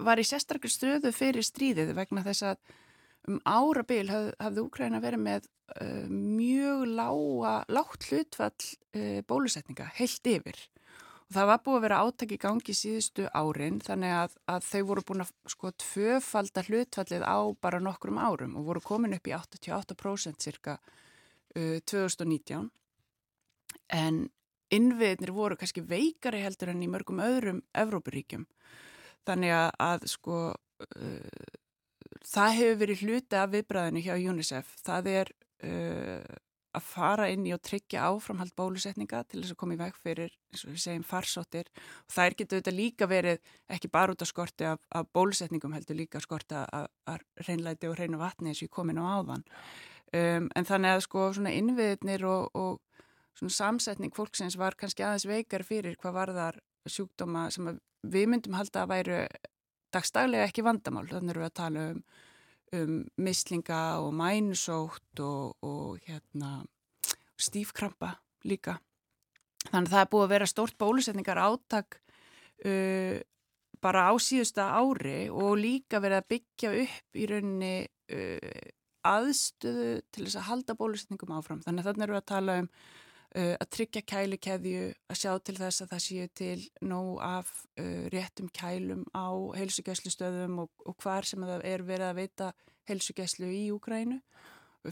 var í sérstaklega stöðu fyrir stríðið vegna þess að um árabil haf, hafði Úgræna verið með uh, mjög lága, lágt hlutfall uh, bólusetninga heilt yfir og það var búið að vera átæk í gangi síðustu árin þannig að, að þau voru búin að sko tvöfalda hlutfallið á bara nokkrum árum og voru komin upp í 88% cirka uh, 2019 en innviðnir voru kannski veikari heldur en í mörgum öðrum Evrópuríkjum. Þannig að, að sko uh, það hefur verið hluti af viðbræðinu hjá UNICEF. Það er uh, að fara inn í og tryggja áframhald bólusetninga til þess að koma í veg fyrir, eins og við segjum, farsóttir. Og þær getur þetta líka verið ekki bara út af skorti af, af bólusetningum heldur líka skorti af, af reynlæti og reynu vatni eins og ég komin á áðan. Um, en þannig að sko svona innviðnir og, og svona samsetning fólksins var kannski aðeins veikar fyrir hvað var þar sjúkdóma sem við myndum halda að væru dagstaglega ekki vandamál, þannig erum við að tala um um mislinga og mænusótt og, og hérna, stífkrampa líka. Þannig að það er búið að vera stórt bólusetningar áttak uh, bara á síðusta ári og líka verið að byggja upp í rauninni uh, aðstöðu til þess að halda bólusetningum áfram. Þannig að þannig erum við að tala um að tryggja kælikeðju, að sjá til þess að það séu til nóg af uh, réttum kælum á heilsugjæslustöðum og, og hvar sem það er verið að veita heilsugjæslu í Úgrænu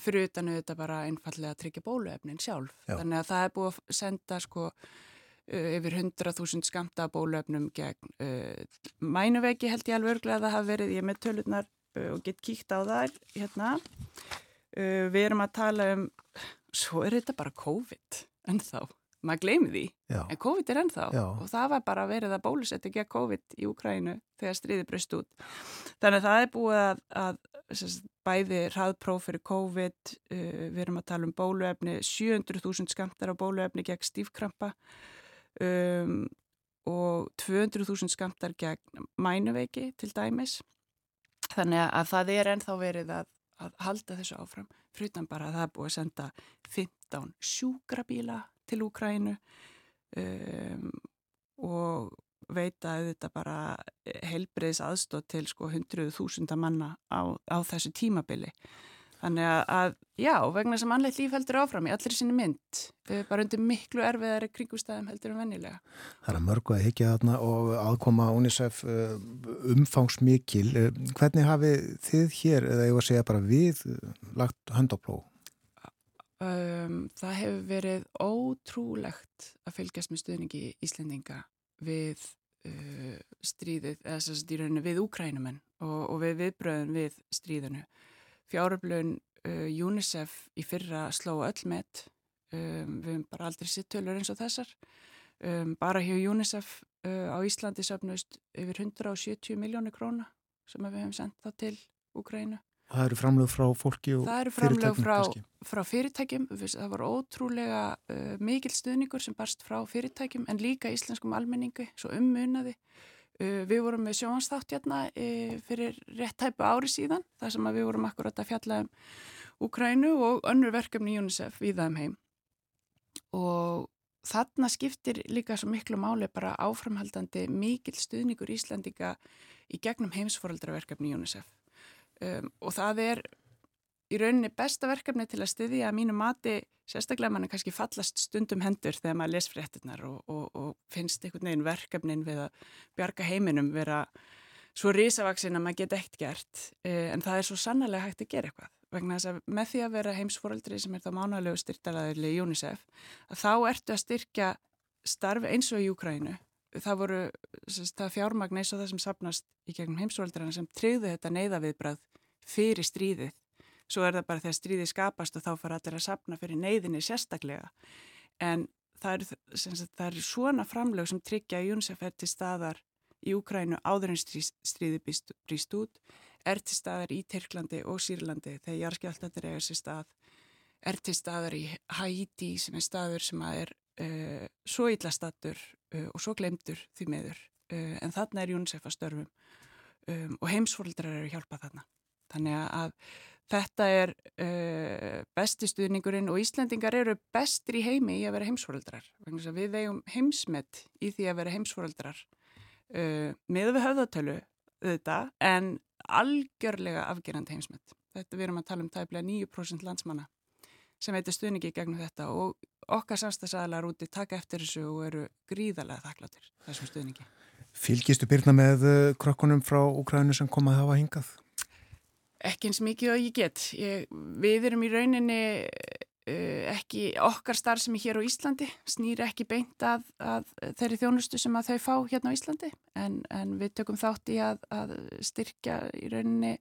fyrir utan auðvitað bara einfallega að tryggja bóluefnin sjálf. Já. Þannig að það er búið að senda sko uh, yfir 100.000 skamta bóluefnum gegn uh, mænuvegi held ég alveg örglega að það hafa verið, ég með tölurnar uh, og gett kíkt á það hérna. Uh, við erum að tala um svo er þetta bara COVID ennþá, maður gleymi því. Já. en COVID er ennþá. Já. og það var bara verið að bólusetja ekki að COVID í Ukrænu þegar stríði breyst út. Þannig að það er búið að, að sérst, bæði hraðpróf fyrir COVID uh, við erum að tala um bóluefni 700.000 skamtar á bóluefni gegn stífkrampa um, og 200.000 skamtar gegn mænuveiki til dæmis. Þannig að það er ennþá verið að, að halda þessu áfram frutan bara að það búið að senda 15 sjúkrabíla til Úkrænu um, og veita auðvitað bara helbreyðis aðstótt til sko 100.000 manna á, á þessu tímabili. Þannig að, já, vegna sem annleitt líf heldur áfram í allir sinni mynd, bara undir miklu erfiðari kringustæðum heldur um vennilega. Það er mörgu að higgja þarna og aðkoma UNICEF uh, umfangsmikil. Uh, hvernig hafið þið hér, eða ég var að segja bara við, lagt höndafló? Um, það hefur verið ótrúlegt að fylgjast með stuðningi Íslendinga við uh, stríðið, eða þess að stýrunni við úkrænumenn og, og við viðbröðum við stríðinu fjáröflun uh, UNICEF í fyrra sló öll með um, við hefum bara aldrei sitt tölur eins og þessar. Um, bara hjá UNICEF uh, á Íslandi söfnust yfir 170 miljónir króna sem við hefum sendt það til Úkrænu Það eru framlög frá fólki og fyrirtækjum? Það eru framlög frá, frá fyrirtækjum, það var ótrúlega uh, mikil stuðningur sem barst frá fyrirtækjum en líka íslenskum almenningu, svo ummunaði við vorum með sjóansþátt hérna uh, fyrir rétt tæpu ári síðan þar sem við vorum akkurat að fjalla um Ukrænu og önnur verkefni UNICEF við þeim um heim. Og þarna skiptir líka svo miklu máli bara áframhaldandi mikil stuðningur Íslandika í gegnum heimsforaldraverkefni í UNICEF. Um, og það er í rauninni besta verkefni til að styðja að mínu mati, sérstaklega mann kannski fallast stundum hendur þegar maður les fréttinnar og, og, og finnst einhvern veginn verkefnin við að bjarga heiminum vera svo risavaksinn að maður geta eitt gert. Eh, en það er svo sannlega hægt að gera eitthvað. Vegna þess að með því að vera heimsfóraldri sem er þá mánalegu styrtalaðileg í UNICEF að þá ertu að styrkja starfi eins og í Júkrænu það voru það fjármagn eins og það sem sapnast í gegnum heimsfóraldrana sem tryggðu þetta neyðaviðbrað fyrir stríðið svo er það bara þegar stríði skapast og þá fara allir að sapna fyrir neyðinni sérstaklega. En það eru, það eru svona framlög sem tryggja að UNICEF er til staðar í Ukrænu áður en stríði brýst út er til staðar í Tyrklandi og Sýrlandi þegar jarðskjáltandir eiga sér stað er til staðar í Haiti sem er staður sem er uh, svo illa statur uh, og svo glemtur því meður uh, en þarna er UNICEF að störfum um, og heimsfólkdrar eru hjálpað þarna. Þannig að Þetta er uh, besti stuðningurinn og Íslandingar eru bestir í heimi í að vera heimsfóröldrar. Við vegum heimsmet í því að vera heimsfóröldrar uh, með við höfðatölu þetta en algjörlega afgerandi heimsmet. Þetta við erum að tala um tæplega 9% landsmanna sem veitir stuðningi gegnum þetta og okkar samstagsæðlar úti taka eftir þessu og eru gríðarlega þakkláttir þessum stuðningi. Fylgistu byrna með uh, krokkunum frá Ukrænu sem komaði að hafa hingað? Ekki eins mikið og ég get. Ég, við erum í rauninni uh, ekki okkar starf sem er hér á Íslandi, snýr ekki beint að, að þeirri þjónustu sem að þau fá hérna á Íslandi en, en við tökum þátt í að, að styrkja í rauninni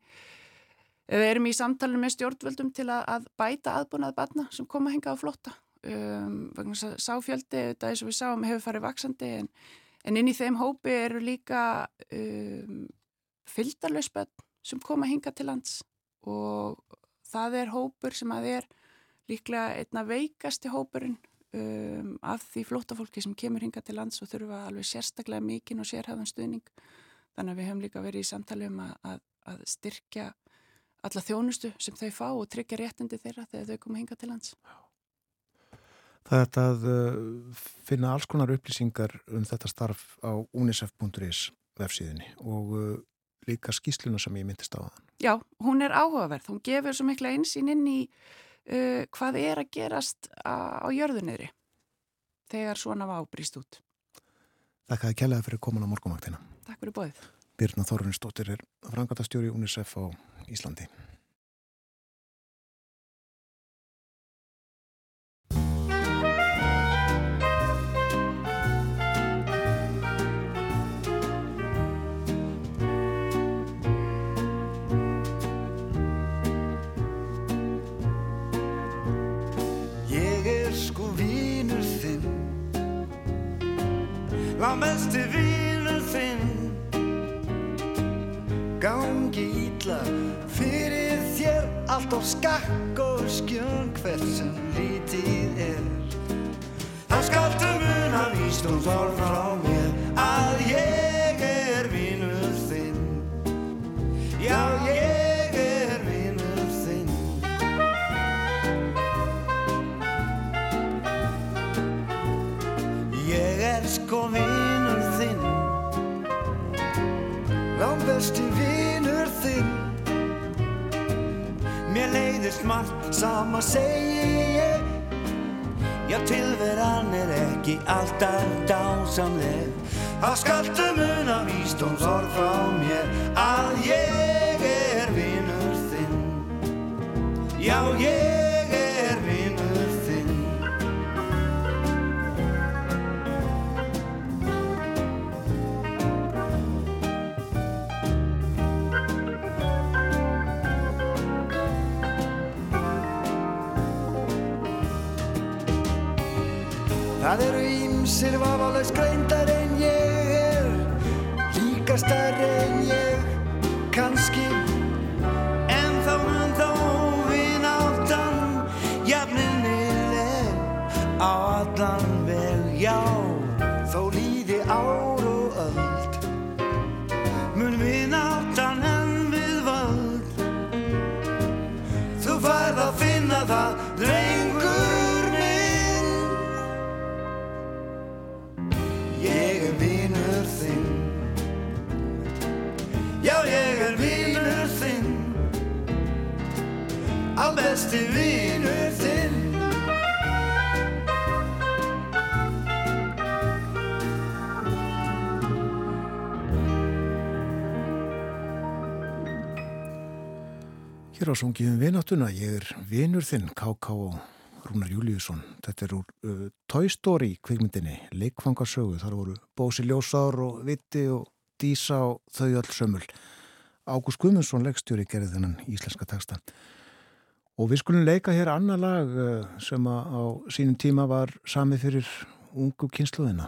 Við erum í samtalinu með stjórnvöldum til að, að bæta aðbúnað barna sem koma að hinga á flotta. Um, sáfjöldi, þetta eins og við sáum, hefur farið vaksandi en, en inn í þeim hópi eru líka um, fylgdarlausbönn sem koma hinga til lands og það er hópur sem að er líklega einna veikasti hópurinn um, af því flótafólki sem kemur hinga til lands og þurfa alveg sérstaklega mikinn og sérhæðan stuðning. Þannig að við hefum líka verið í samtali um að, að, að styrkja alla þjónustu sem þau fá og tryggja réttindi þeirra þegar þau koma hinga til lands. Það er að uh, finna alls konar upplýsingar um þetta starf á unicef.is vefsíðinni og uh, líka skýsluna sem ég myndist á þann. Já, hún er áhugaverð. Hún gefur svo mikla einsýn inn í uh, hvað er að gerast á, jörðunniðri þegar svona var ábrýst út. Þakka að kjallaði fyrir komin á morgumaktina. Takk fyrir bóðið. Birna Þorfinsdóttir er frangatastjóri UNICEF á Íslandi. Lámesti vínur þinn Gangi ítla fyrir þér Allt á skakk og skjön Hvert sem lítið er. Það skaltu mun að vístum þor frá mér Lámbesti vinur þinn. Mér leiðist margt sama segi ég. Já, tilveran er ekki alltaf dásamleg. Það skaltu mun að vístóms orð frá mér Að ég er vinur þinn. Já, ég Það eru ímsir vafalaus greindar en ég er líkastar en ég kannski. En þá mun þá vin áttan jafninnileg á allan veg já. Þó líði ár Al besti vinur þinn Hér á sungiðum vináttuna, ég er vinur þinn, K.K. Rúnar Júliusson. Þetta er úr uh, Toy Story kvikmyndinni, leikfangarsögu. Þar voru Bósi Ljósár og Vitti og Dísa og þau öll sömul. Ágúst Guðmundsson leikstjóri gerði þennan íslenska texta. Og við skulum leika hér annar lag uh, sem á sínum tíma var samið fyrir ungu kynsluðina.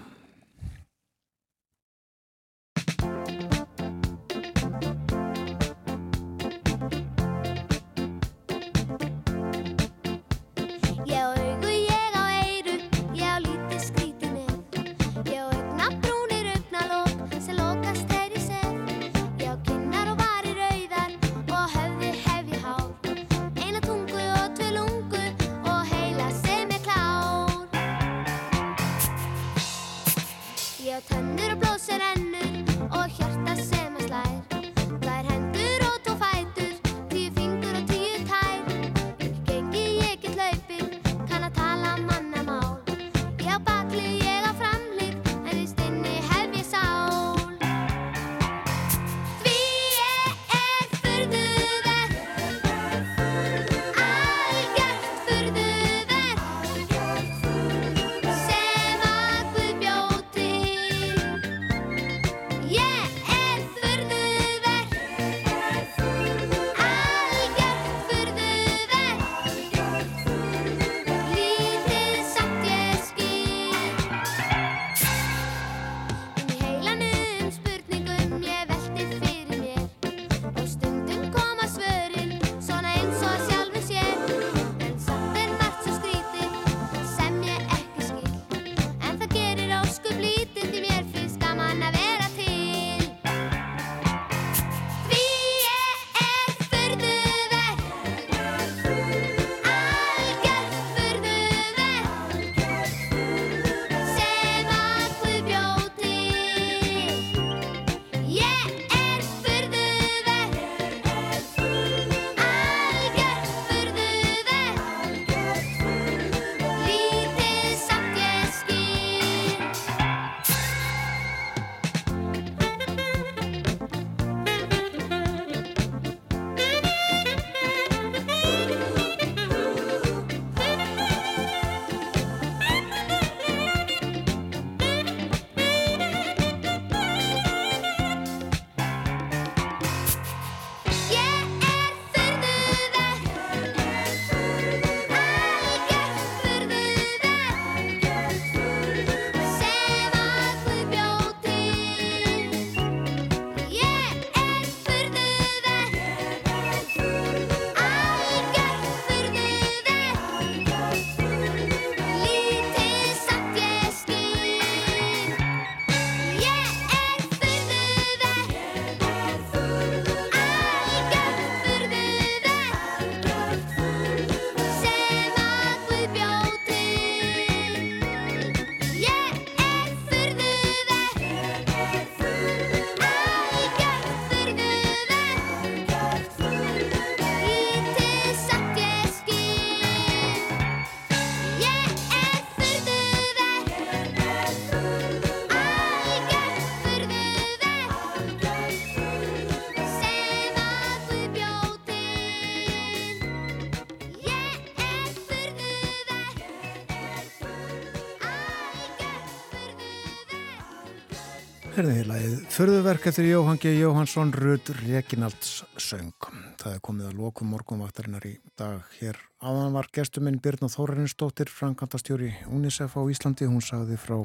Förðuverk eftir Jóhann G. Jóhansson Rud Reginalds söng. Það er komið að lokum morgunvaktarinnar í dag. Hér áðan var gestuminn Birna Þórarinsdóttir, frankantastjóri UNICEF á Íslandi. Hún sagði frá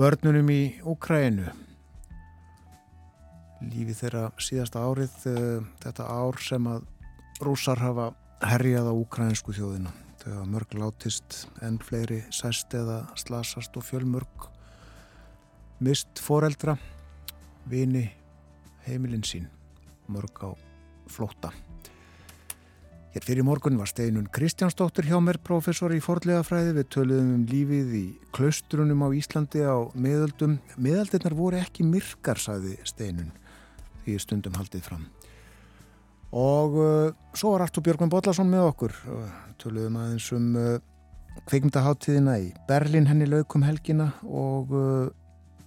börnunum í Úkrænu. Lífið þeirra síðasta árið, eh, þetta ár sem að rúsar hafa herjað á úkrænsku þjóðina. Þau hafa mörg látist en fleiri sæst eða slasast og fjölmörg mist foreldra, vini, heimilin sín, mörg á flóta. Hér fyrir morgun var steinun Kristjánsdóttir hjá mér, professor í forlegafræði. Við töluðum um lífið í klaustrunum á Íslandi á miðöldum. Miðaldirnar voru ekki myrkar, sagði steinun, því stundum haldið fram. Og uh, svo var Artur Björgman Bodlason með okkur. Uh, töluðum aðeins um uh, kveikmyndaháttíðina í Berlin henni laukum helgina og uh,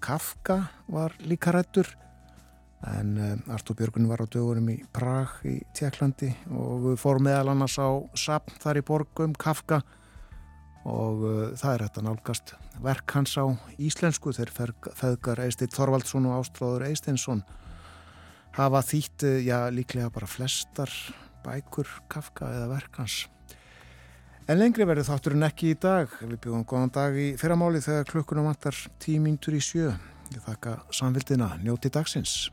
Kafka var líka rættur en uh, Artur Björgun var á dögurum í Prag í Tjekklandi og fór meðal annars á sapn þar í borgum Kafka og uh, það er þetta nálgast verk hans á íslensku. Þeir feðgar Eisteit Þorvaldsson og Ástráður Eisteinsson hafa þýtt, uh, já líklega bara flestar bækur Kafka eða verk hans En lengri verður þátturinn ekki í dag. Við bjóðum góðan dag í fyrramáli þegar klukkunum vantar tímintur í sjö. Ég þakka samvildina. Njóti dagsins.